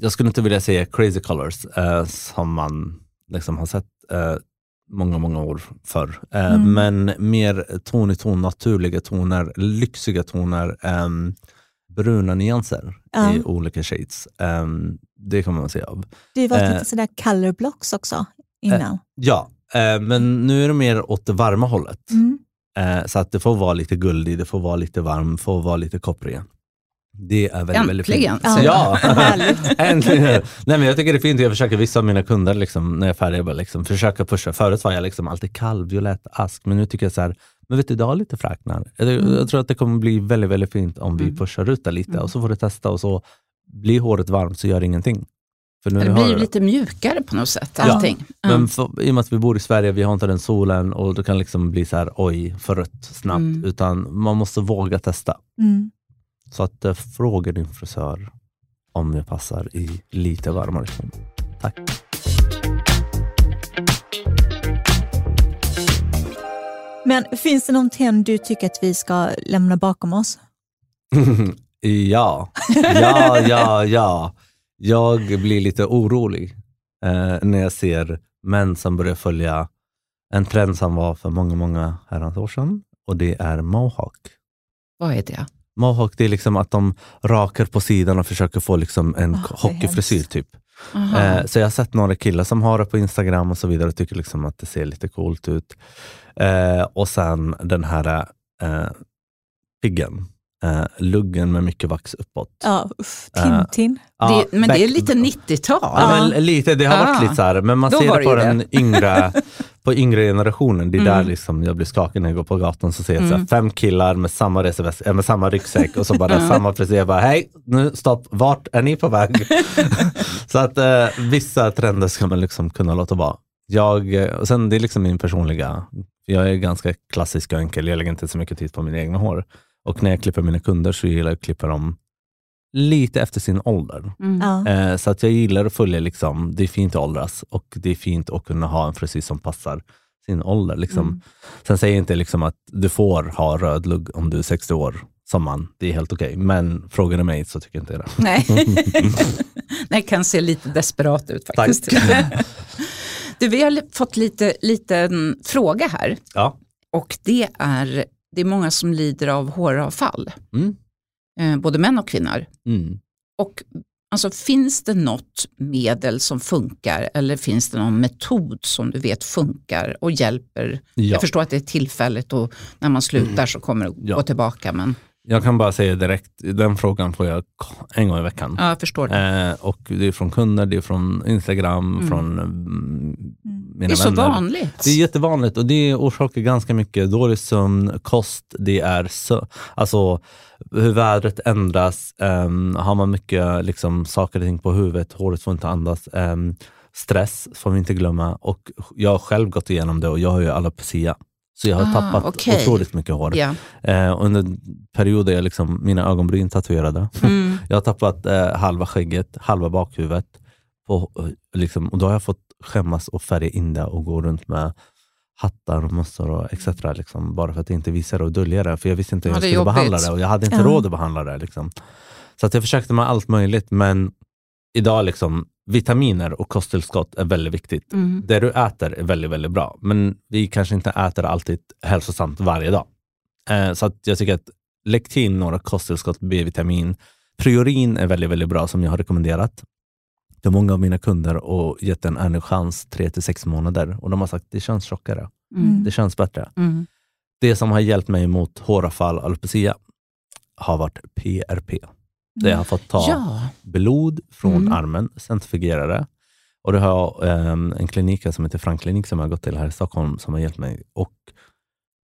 jag skulle inte vilja säga crazy colors eh, som man liksom har sett eh, många, många år förr. Eh, Mm. Men mer ton i ton, naturliga toner, lyxiga toner, ehm, bruna nyanser Ja. i olika shades. Ehm, det kommer man se av. Det har ju varit eh, lite sådär color blocks också innan. Ja, eh, men nu är det mer åt det varma hållet. Mm. Eh, så att det får vara lite guldig, det får vara lite varm, får vara lite kopprig. Det är väldigt, väldigt fint. Äntligen, Ja. äntligen. Nej, men jag tycker det är fint, jag försöker vissa av mina kunder liksom, när jag är färdig, jag bara liksom, försöka pusha. Förut var jag liksom alltid kall, violett, ask, men nu tycker jag så här, men vet du, det har lite fräknar. Jag, Mm. jag tror att det kommer bli väldigt, väldigt fint om vi Mm. pushar ut det lite Mm. och så får du testa och så blir håret varmt så gör det ingenting. För nu Det blir ju lite mjukare på något sätt, allting. Ja. men för, i och med att vi bor i Sverige, vi har inte den solen och det kan liksom bli så här, oj, för rött snabbt. Mm. Utan man måste våga testa. Mm. Så att eh, fråga din frisör om jag passar i lite varmare ton. Tack. Men finns det någon trend du tycker att vi ska lämna bakom oss? ja, ja, ja, ja. Jag blir lite orolig eh, när jag ser män som börjar följa en trend som var för många, många herrans år sedan och det är mohawk. Vad är det? Mohawk det är liksom att de rakar på sidan och försöker få liksom en är hockeyfrisyr typ. Eh, så jag har sett några killar som har det på Instagram och så vidare och tycker liksom att det ser lite coolt ut. Eh, och sen den här eh, piggen, eh, luggen med mycket vax uppåt. Ja, uff, Eh, Tintin. Ja, det, men det är lite 90-tal. Ja, men lite, det har varit Ah. lite så här, men man Då ser det på det den yngre, på yngre generationen. Det är där Mm. liksom jag blir skakig när jag går på gatan. Så ser jag så här, Mm. fem killar med samma, reseväs- äh, med samma ryggsäck och så bara Ja. samma frisyr. Jag bara, hej, nu stopp, vart är ni på väg? så att eh, vissa trender ska man liksom kunna låta vara. Jag, eh, och sen det är liksom min personliga, jag är ganska klassisk och enkel, jag lägger inte så mycket tid på mina egna hår. Och när jag klipper mina kunder så gillar jag att klippa dem lite efter sin ålder. Mm. Eh, så att jag gillar att följa, liksom, det är fint att åldras och det är fint att kunna ha en frisyr som passar sin ålder. Liksom. Mm. Sen säger jag inte liksom att du får ha röd lugg om du är 60 år som man. Det är helt okej. Men frågar du mig så tycker jag inte det. Nej. det kan se lite desperat ut faktiskt. du, vi har fått lite liten fråga här Ja. och det är, det är många som lider av håravfall, Mm. eh, både män och kvinnor. Mm. Och alltså, finns det något medel som funkar eller finns det någon metod som du vet funkar och hjälper? Ja. Jag förstår att det är tillfälligt och när man slutar så kommer det Ja. gå tillbaka. Men, Jag kan bara säga direkt, den frågan får jag en gång i veckan. Ja, jag förstår det. Eh, och det är från kunder, det är från Instagram, Mm. från mm, mina det är så vänner. vanligt. Det är jättevanligt och det orsakar ganska mycket dålig sömn, kost, det är så, alltså hur vädret ändras, ehm, har man mycket liksom, saker och ting på huvudet, håret får inte andas, ehm, stress får vi inte glömma och jag har själv gått igenom det och jag har ju alopecia. Så jag har Ah, tappat okej. otroligt mycket hår. Ja. Eh, under perioder jag liksom, mina ögonbryn tatuerade. Mm. Jag har tappat eh, halva skägget, halva bakhuvudet. På, eh, liksom, och då har jag fått skämmas och färga in det och gå runt med hattar och mössor och etc. Liksom, bara för att inte visa det och dölja det. För jag visste inte hur Ja, jag är skulle jobbigt. behandla det och jag hade inte Ja. råd att behandla det. Liksom. Så att jag försökte med allt möjligt men idag liksom, vitaminer och kosttillskott är väldigt viktigt. Mm. Det du äter är väldigt, väldigt bra, men vi kanske inte äter alltid hälsosamt varje dag. Eh, så att jag tycker att lägg till några kosttillskott, B-vitamin. Priorin är väldigt, väldigt bra som jag har rekommenderat till många av mina kunder och gett den en chans 3 till sex månader och de har sagt det känns tjockare, Mm. det känns bättre. Mm. Det som har hjälpt mig mot håravfall och alopecia har varit PRP. Där jag har fått ta Ja, blod från Mm. armen, centrifugera det. Och det har ehm, en klinik här som heter Frank-klinik som jag har gått till här i Stockholm som har hjälpt mig. Och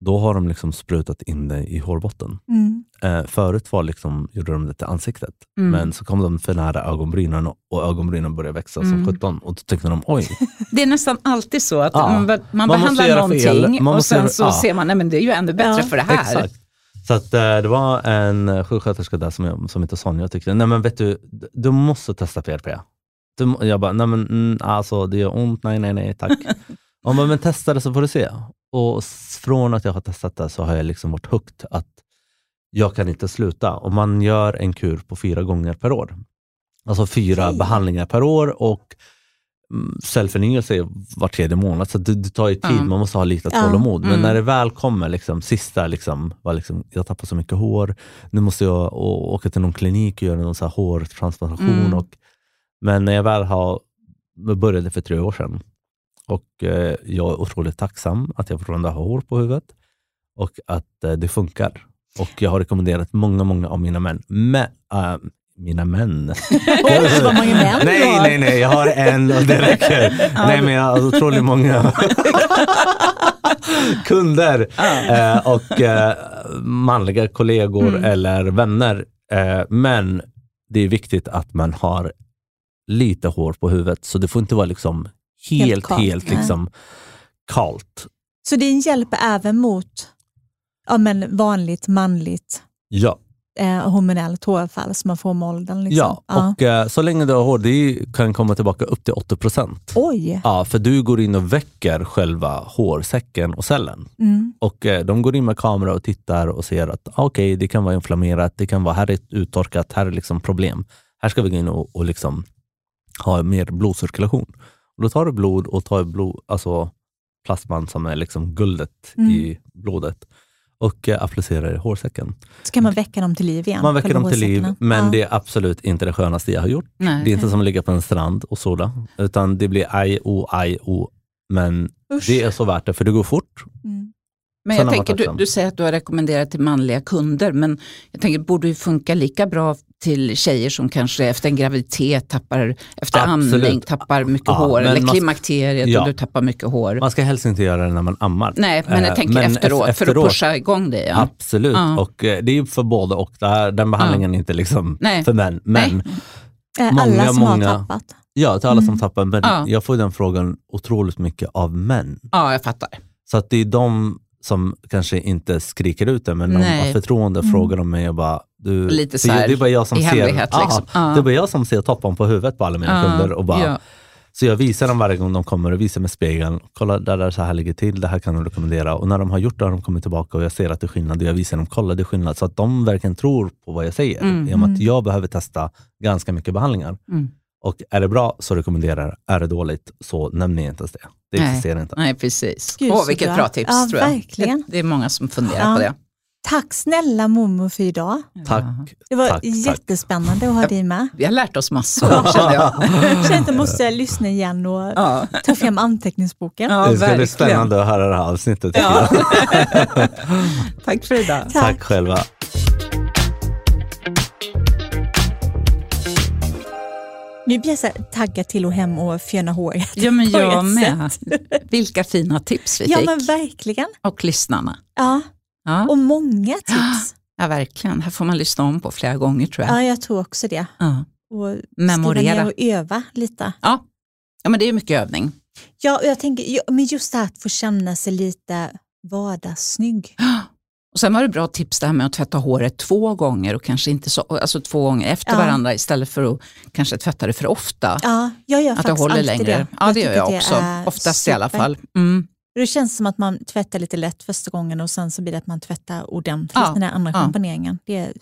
då har de liksom sprutat in det i hårbotten. Mm. Eh, förut var liksom, gjorde de det till ansiktet, Mm. men så kom de för nära ögonbrynen och, ögonbrynen började växa Mm. som 17 och då tänkte de oj, det är nästan alltid så att Ja. man, man, Man behandlar fel. någonting Man och sen göra- så ja. ser man att det är ju ännu bättre Ja. för det här. Exakt. Så att, eh, det var en eh, sjuksköterska där som, jag, som heter Sonja och tyckte, nej men vet du, du måste testa PRP. Du, må-" jag bara, nej men mm, alltså det gör ont, nej nej nej tack. Hon bara, men testa det så får du se. Och från att jag har testat det så har jag liksom varit hooked att jag kan inte sluta. Och man gör en kur på fyra gånger per år. Alltså fyra Okej. behandlingar per år och mm, cellförnyelse är var tredje månad. Så det, det tar ju tid, Ja. man måste ha lite tålamod. Men Mm. när det väl kommer, liksom, sista, liksom, var liksom, jag tappar så mycket hår, nu måste jag å- åka till någon klinik och göra någon så här hårtransplantation. Mm. Och, men när jag väl har, jag började för tre år sedan och eh, jag är otroligt tacksam att jag fortfarande har hår på huvudet och att eh, det funkar. Och jag har rekommenderat många, många av mina män, mä, äh, mina män. Oj, vad många män du nej, har. nej, nej, jag har en och det räcker. nej, men jag har otroligt många kunder eh, och eh, manliga kollegor Mm. eller vänner. Eh, men det är viktigt att man har lite hår på huvudet, så det får inte vara liksom helt, helt, kalt, nej. liksom kalt. Så din hjälp är även mot ja, men vanligt manligt Ja, eh, hormonellt håravfall som man får med åldern? Liksom. ja. och eh, så länge du har hår, det kan komma tillbaka upp till 80 procent. Oj! Ja, för du går in och väcker själva hårsäcken och cellen. Mm. Och eh, de går in med kamera och tittar och ser att ah, okej, det kan vara inflammerat, det kan vara här är uttorkat, här är liksom problem. Här ska vi gå in och, och liksom ha mer blodcirkulation. Och då tar du blod och tar blod, alltså plasman som är liksom guldet Mm. i blodet och eh, applicerar i hårsäcken. Så kan man väcka dem till liv igen? Man väcker dem till liv, men ja. det är absolut inte det skönaste jag har gjort. Nej. Det är inte som att ligga på en strand och sola, utan det blir aj, o, aj, o. Men Usch. det är så värt det, för det går fort. Mm. Men jag tänker, du, du säger att du har rekommenderat till manliga kunder, men jag tänker, det borde ju funka lika bra till tjejer som kanske efter en graviditet tappar, efter Absolut. amning tappar mycket Ja, hår, eller klimakteriet Ja. och du tappar mycket hår. Man ska helst inte göra det när man ammar. Nej, men Eh, jag tänker men efteråt, eff- för att pusha igång det. Ja. Absolut, Ja. och eh, det är för både och. Här, den behandlingen är inte liksom Nej. för män. Men Eh, Många, Alla som många- har tappat. ja, till alla som Mm. tappar. Men Ja. jag får den frågan otroligt mycket av män. ja, jag fattar. Så att det är de som kanske inte skriker ut det, men de Nej. har förtroende Mm. frågar de mig och bara, du, Lite så här det är bara jag som ser, liksom. Det är bara jag som ser toppen på huvudet på alla mina Ja, kunder. Och bara, ja. Så jag visar dem varje gång de kommer och visar med spegeln. Kolla, där, där så här ligger till, det här kan du rekommendera. Och när de har gjort det har de kommit tillbaka och jag ser att det är skillnad. Och jag visar dem, kolla det är skillnad. Så att de verkligen tror på vad jag säger. Mm. I och med att Mm. jag behöver testa ganska mycket behandlingar. Mm. Och är det bra så rekommenderar. Är det dåligt så nämner jag inte ens det. Det existerar inte. Nej, precis. Gud, Åh, vilket bra. bra tips Ja, tror jag. verkligen. Det, det är många som funderar Ja. på det. Tack snälla mormor för idag. Tack. Det var Tack, tack. jättespännande att ha dig med. Vi har lärt oss massor känner jag. Känner att jag måste lyssna igen och Ja, ta fram anteckningsboken. ja det ska bli verkligen. spännande att höra det här avsnittet. Ja. Tack för idag. Tack själva. Nu blir jag så taggad till att hem och föna håret. Ja, men jag med. Vilka fina tips vi Ja fick. men verkligen. Och lyssnarna. Ja, Ja. och många tips. ja, verkligen. Här får man lyssna om på flera gånger tror jag. Ja, jag tror också det. Ja. Och skriva Memorera. ner och öva lite. Ja. ja, men det är mycket övning. Ja, och jag tänker, ja, men just det här att få känna sig lite vardagssnygg. Och sen var det bra tips det här med att tvätta håret två gånger och kanske inte så, alltså två gånger efter Ja. varandra istället för att kanske tvätta det för ofta. Ja, jag gör att det faktiskt håller alltid längre. det. Ja, det gör jag också. Oftast i alla super. fall. Mm. Det känns som att man tvättar lite lätt första gången och sen så blir det att man tvättar ordentligt Ja, den där andra ja. schamponeringen. Det är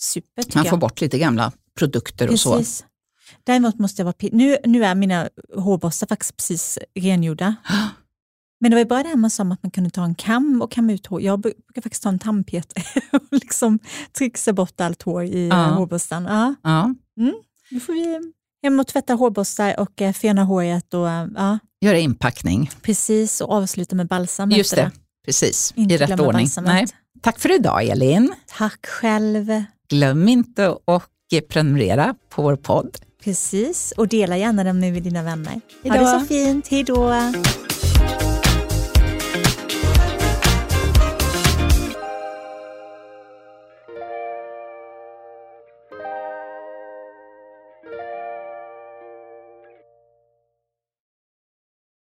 super tycker Man får jag. bort lite gamla produkter och så. Precis. Däremot måste jag vara nu, nu är mina hårborstar faktiskt precis rengjorda. Men det var ju bara det här man sa om att man kunde ta en kam och kamma ut hår. Jag brukar faktiskt ta en tandpetare och liksom trixa bort allt hår i Ja. ja. hårborsten. Ja. Ja. Nu får vi hem och tvätta hårborstar och eh, fena håret och eh, ja, Göra inpackning. precis och avsluta med balsam Just efter det, precis. Inte I rätt ordning. Nej. Tack för idag Elin. Tack själv. Glöm inte att prenumerera på vår podd. Precis, och dela gärna den med dina vänner. Ha Hejdå. det så fint. Hej då!